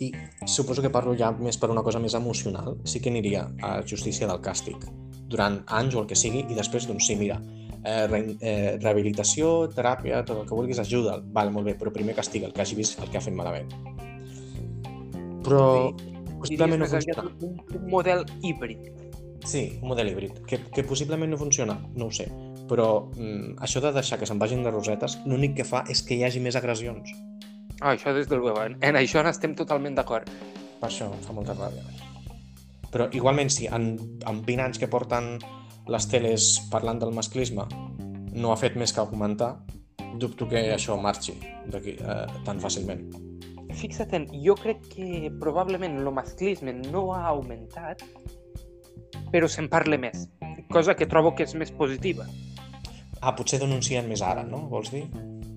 A: i suposo que parlo ja més per una cosa més emocional, sí que aniria a justícia del càstig durant anys o el que sigui i després, doncs sí, mira, eh, re, eh, rehabilitació, teràpia, tot el que vulguis, ajuda, val, molt bé, però primer castiga el que hagi vist el que ha fet malament. Però
B: possiblement no funciona. Un, un model híbrid.
A: Sí, un model híbrid, que, que possiblement no funciona, no ho sé, però mm, això de deixar que se'n vagin de rosetes, l'únic que fa és que hi hagi més agressions.
B: Ah, això des del web. En això n'estem totalment d'acord.
A: Per això em fa molta ràbia. Però igualment, si en, en 20 anys que porten les teles parlant del masclisme no ha fet més que augmentar, dubto que això marxi d'aquí eh, tan fàcilment.
B: fixa't en, jo crec que probablement el masclisme no ha augmentat, però se'n parla més, cosa que trobo que és més positiva.
A: Ah, potser denuncien més ara, no? Vols dir?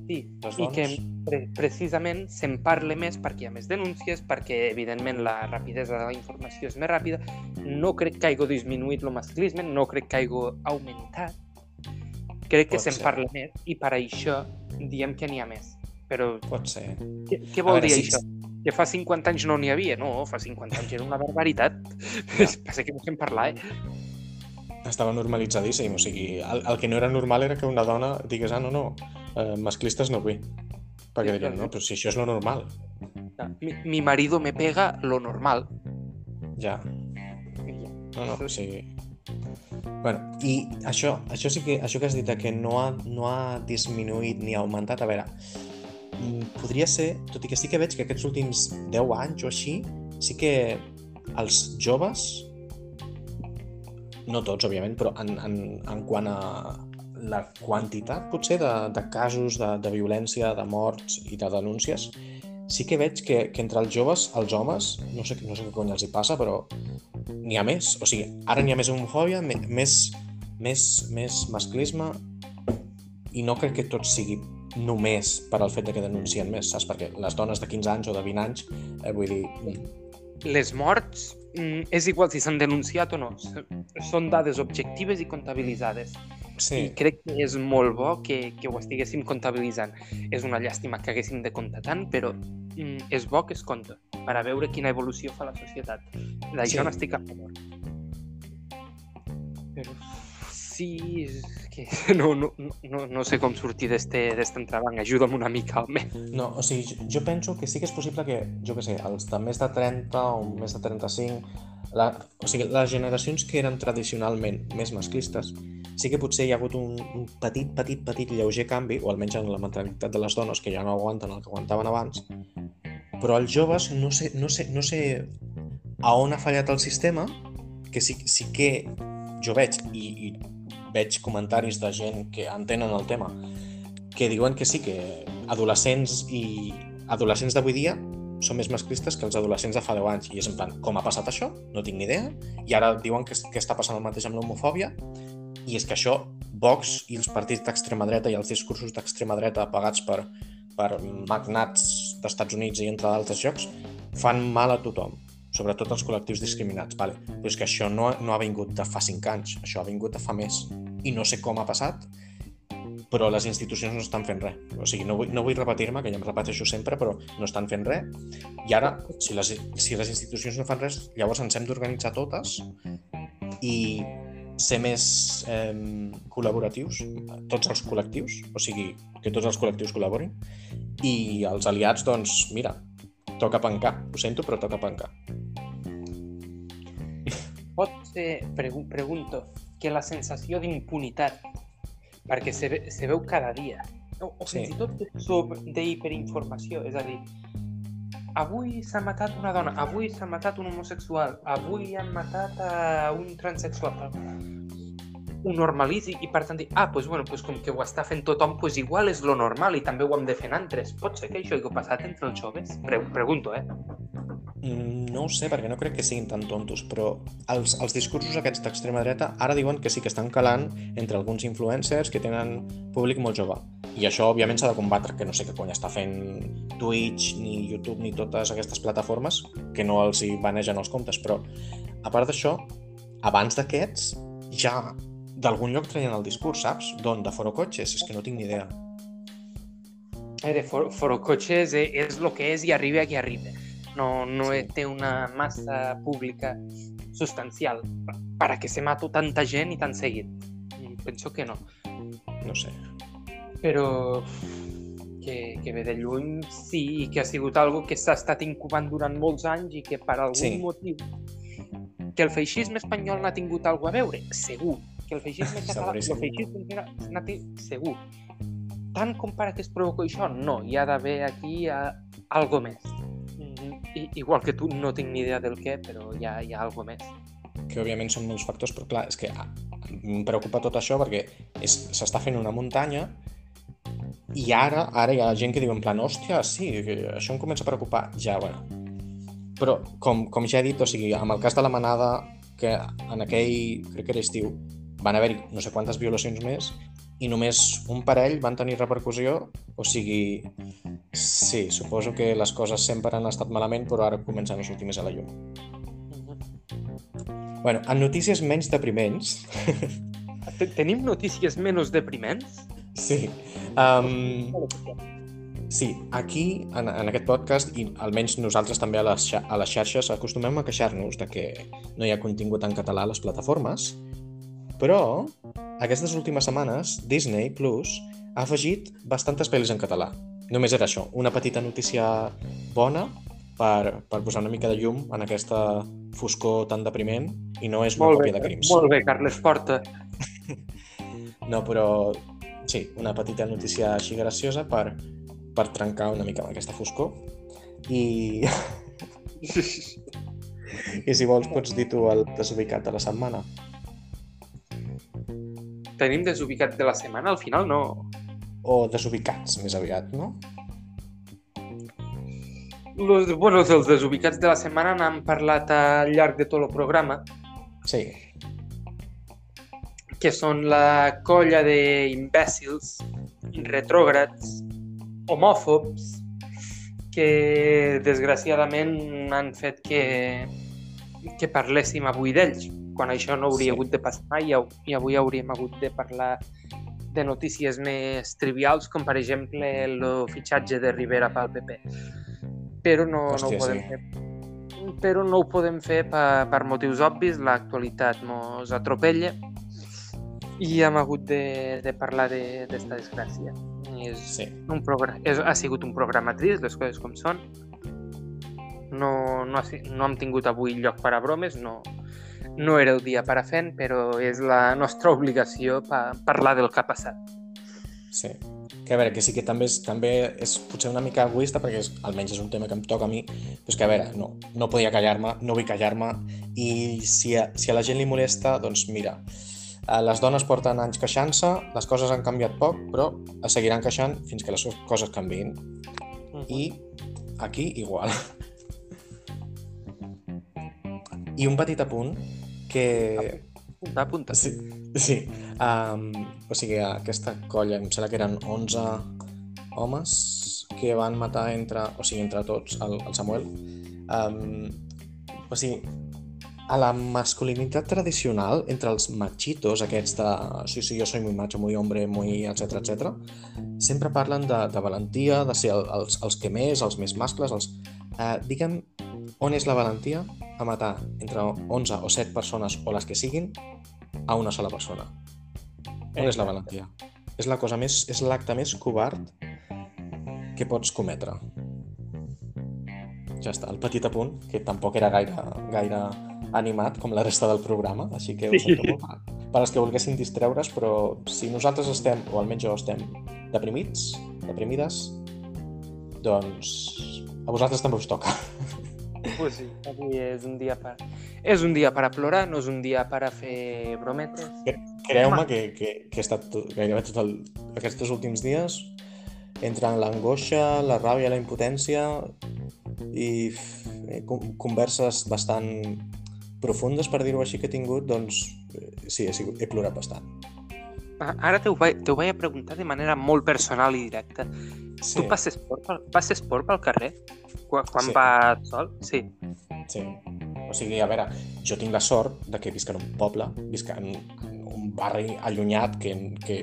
B: Sí,
A: Les
B: i que pre precisament se'n parla més perquè hi ha més denúncies, perquè evidentment la rapidesa de la informació és més ràpida. No crec que hagi disminuït el masclisme, no crec que hagi augmentat. Crec que se'n parla més i per això diem que n'hi ha més. Però
A: Pot ser.
B: què, què vol
A: veure,
B: dir
A: sí,
B: això? Que fa 50 anys no n'hi havia? No, fa 50 anys era una barbaritat.
A: Ja.
B: Passa que no se'n parla, eh?
A: Estava normalitzadíssim, o sigui, el, el que no era normal era que una dona digués, ah, no, no, eh, masclistes no vull. Perquè
B: Sí,
A: dirien, no, però si això és lo normal.
B: Mi, mi marido me pega lo normal.
A: Ja, no, no, o sigui... Bueno, i això, això sí que, això que has dit que no ha, no ha disminuït ni ha augmentat, a veure, mm, podria ser, tot i que sí que veig que aquests últims 10 anys o així, sí que els joves, no tots, òbviament, però en, en, en quant a la quantitat, potser, de, de casos de, de violència, de morts i de denúncies, sí que veig que, que entre els joves, els homes, no sé, no sé què cony els hi passa, però n'hi ha més. O sigui, ara n'hi ha més homofòbia, més, més, més masclisme, i no crec que tot sigui només per al fet de que denuncien més, saps? Perquè les dones de 15 anys o de 20 anys, eh, vull dir,
B: les morts és igual si s'han denunciat o no. Són dades objectives i comptabilitzades.
A: sí,
B: I crec que és molt bo que, que ho estiguéssim comptabilitzant. És una llàstima que haguéssim de comptar tant, però mm, és bo que es compta per a veure quina evolució fa la societat. D'això
A: Sí.
B: n'estic a favor. Però sí, que no, no, no, no sé com sortir d'este entrebanc. Ajuda'm una mica, home.
A: No, o sigui, jo- penso que sí que és possible que, jo què sé, els de més de 30 o més de 35, la, o sigui, les generacions que eren tradicionalment més masclistes, sí que potser hi ha hagut un, un petit, petit, petit lleuger canvi, o almenys en la mentalitat de les dones, que ja no aguanten el que aguantaven abans, però els joves no sé, no sé, no sé a on ha fallat el sistema, que sí, sí que jo veig, i, i veig comentaris de gent que entenen el tema, que diuen que sí, que adolescents i adolescents d'avui dia són més masclistes que els adolescents de fa 10 anys. I és en plan, com ha passat això? No tinc ni idea. I ara diuen que, que està passant el mateix amb l'homofòbia. I és que això, Vox i els partits d'extrema dreta i els discursos d'extrema dreta pagats per, per magnats d'Estats Units i entre d'altres llocs, fan mal a tothom, sobretot als col·lectius discriminats. Vale. Però és que això no, no ha vingut de fa 5 anys, això ha vingut de fa més. I no sé com ha passat, però les institucions no estan fent res. O sigui, no vull, no vull repetir-me, que ja em repeteixo sempre, però no estan fent res. I ara, si les, si les institucions no fan res, llavors ens hem d'organitzar totes i ser més eh, col·laboratius, tots els col·lectius, o sigui, que tots els col·lectius col·laborin, i els aliats, doncs, mira, toca pencar, ho sento, però toca pencar.
B: pot ser, pregu pregunto, que la sensació d'impunitat, perquè se, ve, se veu cada dia, o, o fins
A: Sí.
B: i tot d'hiperinformació, és a dir, avui s'ha matat una dona, avui s'ha matat un homosexual, avui han matat a un transexual. Ho normalitzi i per tant dir, ah, doncs, bueno, doncs com que ho està fent tothom, doncs igual és lo normal i també ho hem de fer altres. Pot ser que això hagi passat entre els joves? Pre pregunto, eh?
A: Mm, No ho sé, perquè no crec que siguin tan tontos, però els, els discursos aquests d'extrema dreta ara diuen que sí que estan calant entre alguns influencers que tenen públic molt jove. I això, òbviament, s'ha de combatre, que no sé què cony està fent Twitch, ni YouTube, ni totes aquestes plataformes, que no els hi banegen els comptes, però a part d'això, abans d'aquests, ja d'algun lloc traien el discurs, saps? D'on? De Foro Cotxes? És que no tinc ni idea.
B: Eh, de for Forocotxes eh, és el que és i arriba a qui arriba. No, no
A: Sí.
B: té una massa pública substancial para que se mato tanta gent i tan seguit. Mm, Penso que no.
A: No sé.
B: Però que, que ve de lluny sí, i que ha sigut algo que s'ha estat incubant durant molts anys i que per algun
A: Sí.
B: motiu que el feixisme espanyol n'ha tingut alguna a veure, segur. Que el feixisme català, el
A: Seguríssim.
B: feixisme tingut, segur. Tant com para que es provoca això, no, hi ha d'haver aquí a, algo més. Mm, I, igual que tu, no tinc ni idea del què, però hi ha, hi ha algo més.
A: que òbviament són molts factors, però clar, és que ah, em preocupa tot això perquè s'està fent una muntanya I ara, ara hi ha gent que diu en plan, hòstia, sí, això em comença a preocupar. Ja, bueno. Però, com, com ja he dit, o sigui, amb el cas de la manada, que en aquell, crec que era estiu, van haver-hi no sé quantes violacions més i només un parell van tenir repercussió, o sigui, sí, suposo que les coses sempre han estat malament, però ara comencen a sortir més a la llum. Bueno, en notícies menys depriments...
B: Tenim notícies menys depriments?
A: Sí. Um, sí, aquí, en, en aquest podcast, i almenys nosaltres també a les, a les xarxes, acostumem a queixar-nos de que no hi ha contingut en català a les plataformes, però aquestes últimes setmanes Disney Plus ha afegit bastantes pel·lis en català. Només era això, una petita notícia bona per, per posar una mica de llum en aquesta foscor tan depriment i no és una molt còpia bé, de crims.
B: Molt bé, Carles Porta.
A: no, però sí, una petita notícia així graciosa per, per trencar una mica amb aquesta foscor. I... I si vols pots dir tu el desubicat de la setmana.
B: Tenim desubicat de la setmana? Al final no.
A: O desubicats, més aviat, no?
B: Los, bueno, els desubicats de la setmana n'han parlat al llarg de tot el programa.
A: Sí
B: que són la colla d'imbècils, retrògrads, homòfobs, que desgraciadament han fet que, que parléssim avui d'ells, quan això no hauria sí. hagut de passar mai i avui hauríem hagut de parlar de notícies més trivials, com per exemple el fitxatge de Rivera pel PP. Però no, Hòstia, no ho podem sí. fer però no ho podem fer per, per motius obvis, l'actualitat mos atropella i hem hagut de, de parlar d'esta de, desgràcia. És sí. un programa, és, ha sigut un programa trist, les coses com són. No, no, ha, no hem tingut avui lloc per a bromes, no, no era el dia per a fent, però és la nostra obligació pa, parlar del que ha passat.
A: Sí, que a veure, que sí que també és, també és potser una mica egoista perquè és, almenys és un tema que em toca a mi, però és que a veure, no, no podia callar-me, no vull callar-me i si a, si a la gent li molesta, doncs mira, Eh, les dones porten anys queixant-se, les coses han canviat poc, però es seguiran queixant fins que les coses canviïn. I aquí igual. I un petit apunt que...
B: Apunta, apunta.
A: Sí, sí. Um, o sigui, aquesta colla, em sembla que eren 11 homes que van matar entre, o sigui, entre tots el, el Samuel. Um, o sigui, a la masculinitat tradicional, entre els machitos, aquests de sí, sí, jo soy muy macho, muy hombre, muy etc etc, sempre parlen de, de valentia, de ser el, els, els que més, els més mascles, els... Eh, digue'm, on és la valentia a matar entre 11 o 7 persones o les que siguin a una sola persona? On és la valentia? És la cosa més, és l'acte més covard que pots cometre. Ja està, el petit apunt, que tampoc era gaire, gaire animat com la resta del programa, així que ho sento molt per, per als que volguessin distreure's, però si nosaltres estem, o almenys jo estem, deprimits, deprimides, doncs a vosaltres també us toca.
B: Pues sí, avui és un dia per... És un dia per a plorar, no és un dia per a fer brometes.
A: Creu-me que, que, que he estat tot, gairebé tot el, aquests últims dies entre l'angoixa, la ràbia, la impotència i eh, converses bastant profundes, per dir-ho així, que he tingut, doncs eh, sí, he, sigut, he plorat bastant.
B: Ara t'ho vaig, vaig a preguntar de manera molt personal i directa. Sí. Tu passes por, passes por pel carrer quan, quan sí. vas sol? Sí.
A: Sí. O sigui, a veure, jo tinc la sort de que visc en un poble, visc en un barri allunyat que, que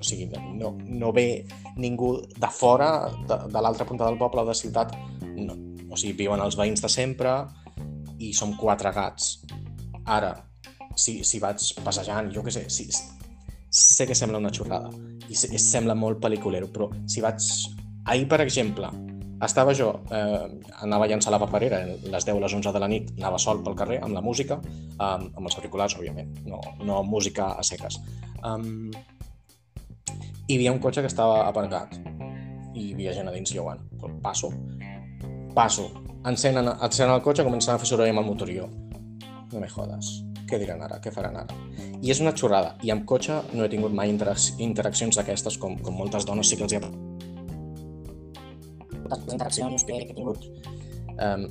A: o sigui, no, no ve ningú de fora, de, de l'altra punta del poble o de ciutat, no. o sigui, viuen els veïns de sempre, i som quatre gats. Ara, si, si vaig passejant, jo què sé, si, sé que sembla una xorrada i se, sembla molt pel·liculero, però si vaig... Ahir, per exemple, estava jo, eh, anava a llançar la paperera a les 10 o les 11 de la nit, anava sol pel carrer amb la música, um, amb els auriculars, òbviament, no, no música a seques. Um, hi havia un cotxe que estava aparcat i hi havia gent a dins, bueno, passo, passo, encenen, encenen el cotxe, comencen a fer soroll amb el motor i jo. No me jodes. Què diran ara, què faran ara. I és una xorrada. I amb cotxe no he tingut mai interac interaccions d'aquestes, com, com moltes dones sí que els hi ha les interaccions que, he tingut um,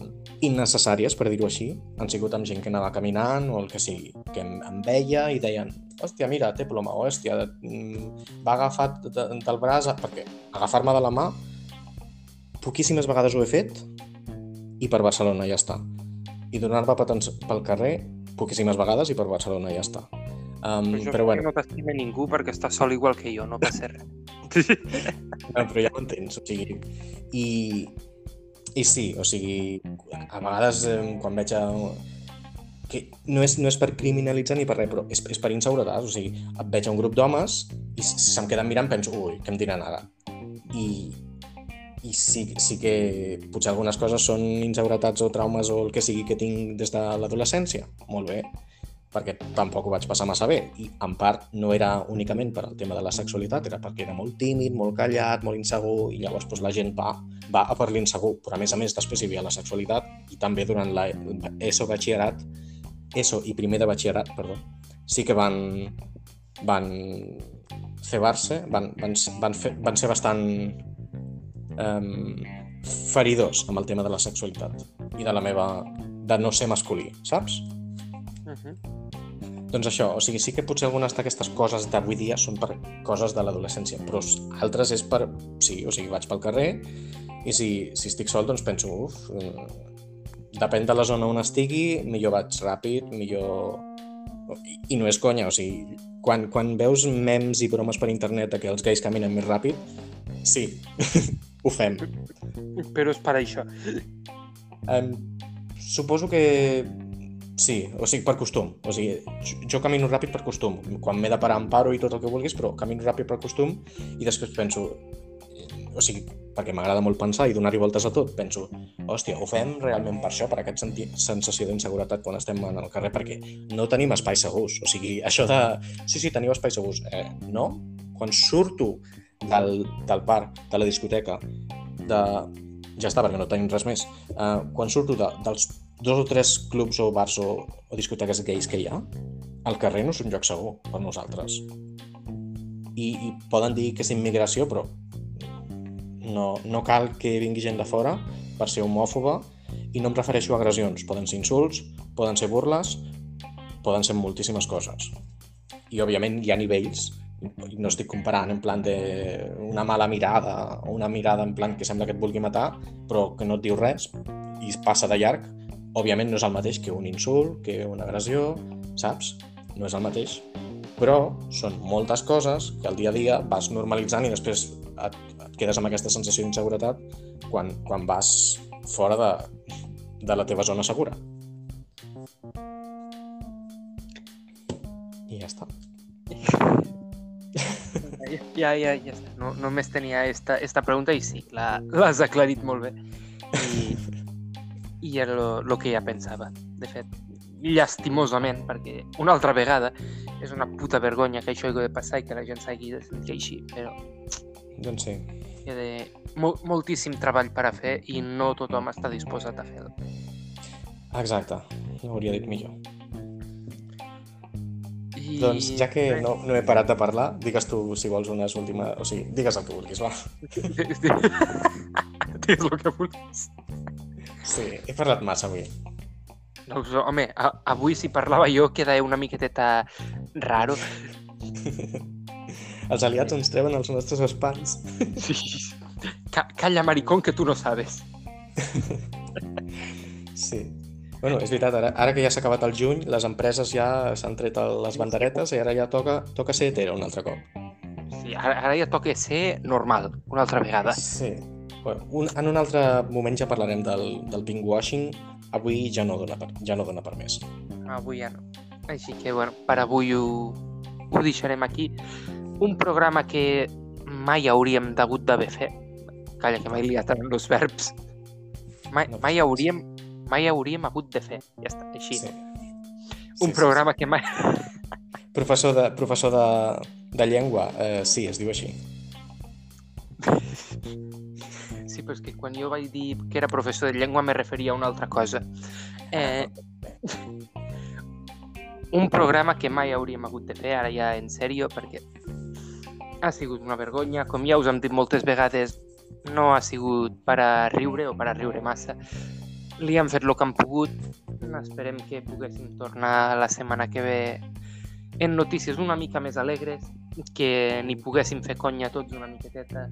A: innecessàries, per dir-ho així, han sigut amb gent que anava caminant o el que sigui, que em, em veia i deien hòstia, mira, té ploma, hòstia, mm, va agafat de, del braç, perquè agafar-me de la mà poquíssimes vegades ho he fet i per Barcelona ja està. I donar-me pel carrer poquíssimes vegades i per Barcelona ja està. Um,
B: Però,
A: però bueno,
B: no t'estima ningú perquè està sol igual que jo, no passa res.
A: no, però ja ho entens, o sigui, i, i sí, o sigui, a vegades eh, quan veig a, que no és, no és per criminalitzar ni per res, però és, és per inseguretat, o sigui, veig un grup d'homes i se'm queden mirant penso, ui, què em diran ara? I, i sí, sí que potser algunes coses són inseguretats o traumes o el que sigui que tinc des de l'adolescència. Molt bé, perquè tampoc ho vaig passar massa bé i en part no era únicament per al tema de la sexualitat, era perquè era molt tímid, molt callat, molt insegur i llavors doncs, la gent va, va a per l'insegur, però a més a més després hi havia la sexualitat i també durant la ESO batxillerat, ESO i primer de batxillerat, perdó, sí que van, van cebar-se, van, van, van, fer, van ser bastant um, feridors amb el tema de la sexualitat i de la meva de no ser masculí, saps?
B: Uh -huh.
A: Doncs això, o sigui, sí que potser algunes d'aquestes coses d'avui dia són per coses de l'adolescència, però altres és per... Sí, o sigui, vaig pel carrer i si, si estic sol, doncs penso, uf, eh, depèn de la zona on estigui, millor vaig ràpid, millor... I, i no és conya, o sigui, quan, quan veus memes i bromes per internet que els gais caminen més ràpid, sí, ho fem.
B: Però és per això.
A: Um, suposo que Sí, o sigui, per costum. O sigui, jo, camino ràpid per costum. Quan m'he de parar em paro i tot el que vulguis, però camino ràpid per costum i després penso... O sigui, perquè m'agrada molt pensar i donar-hi voltes a tot, penso, hòstia, ho fem realment per això, per aquest senti sensació d'inseguretat quan estem en el carrer, perquè no tenim espais segurs. O sigui, això de... Sí, sí, teniu espais segurs. Eh, no? Quan surto del, del parc, de la discoteca, de... Ja està, perquè no tenim res més. Uh, quan surto de, dels dos o tres clubs o bars o, o discoteques gais que hi ha, el carrer no és un lloc segur per nosaltres. I, i poden dir que és immigració, però no, no cal que vingui gent de fora per ser homòfoba i no em refereixo a agressions. Poden ser insults, poden ser burles, poden ser moltíssimes coses. I, òbviament, hi ha nivells no estic comparant en plan de una mala mirada o una mirada en plan que sembla que et vulgui matar però que no et diu res i passa de llarg òbviament no és el mateix que un insult, que una agressió, saps? No és el mateix. Però són moltes coses que al dia a dia vas normalitzant i després et, et quedes amb aquesta sensació d'inseguretat quan, quan vas fora de, de la teva zona segura. I ja està.
B: Ja, ja, ja està. No, només tenia esta, esta pregunta i sí, l'has aclarit molt bé. I, i era el que ja pensava. De fet, llastimosament, perquè una altra vegada és una puta vergonya que això hagi de passar i que la gent s'hagi de sentir així, però...
A: Doncs sí.
B: De... Mol moltíssim treball per a fer i no tothom està disposat a fer-lo.
A: Exacte, no hauria dit millor.
B: I...
A: Doncs ja que no, no he parat de parlar, digues tu si vols unes últimes... O sigui, digues el que vulguis, va.
B: Digues el que vulguis.
A: Sí, he parlat massa avui.
B: No, però, home, a, avui si parlava jo queda una miqueteta raro.
A: Els aliats ens treuen els nostres espans.
B: Sí. Ca calla, maricón, que tu no sabes.
A: Sí. Bueno, és veritat, ara, ara que ja s'ha acabat el juny, les empreses ja s'han tret les banderetes i ara ja toca, toca ser hetero un altre cop.
B: Sí, ara, ara ja toca ser normal, una altra vegada.
A: Sí. Bueno, un, en un altre moment ja parlarem del, del pinkwashing. Avui ja no dona per, ja no dona per més.
B: Avui ja no. Així que, bueno, per avui ho, ho deixarem aquí. Un programa que mai hauríem degut d'haver fet. Calla, que m'he liat amb els verbs. Mai, mai hauríem mai hauríem hagut de fer. Ja està, així.
A: Sí.
B: Un
A: Sí, sí,
B: programa que mai...
A: Professor de, professor de, de llengua, eh, sí, es diu així.
B: Sí, però és que quan jo vaig dir que era professor de llengua me referia a una altra cosa. Eh, un programa que mai hauríem hagut de fer, ara ja en sèrio, perquè ha sigut una vergonya. Com ja us hem dit moltes vegades, no ha sigut per a riure o per a riure massa. Li han fet el que han pogut. Esperem que poguéssim tornar la setmana que ve en notícies una mica més alegres, que n'hi poguéssim fer conya tots una miqueteta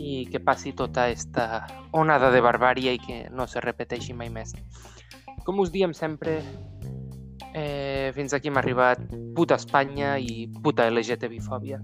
B: i que passi tota aquesta onada de barbària i que no se repeteixi mai més. Com us diem sempre, eh, fins aquí hem arribat puta Espanya i puta LGTB-fòbia.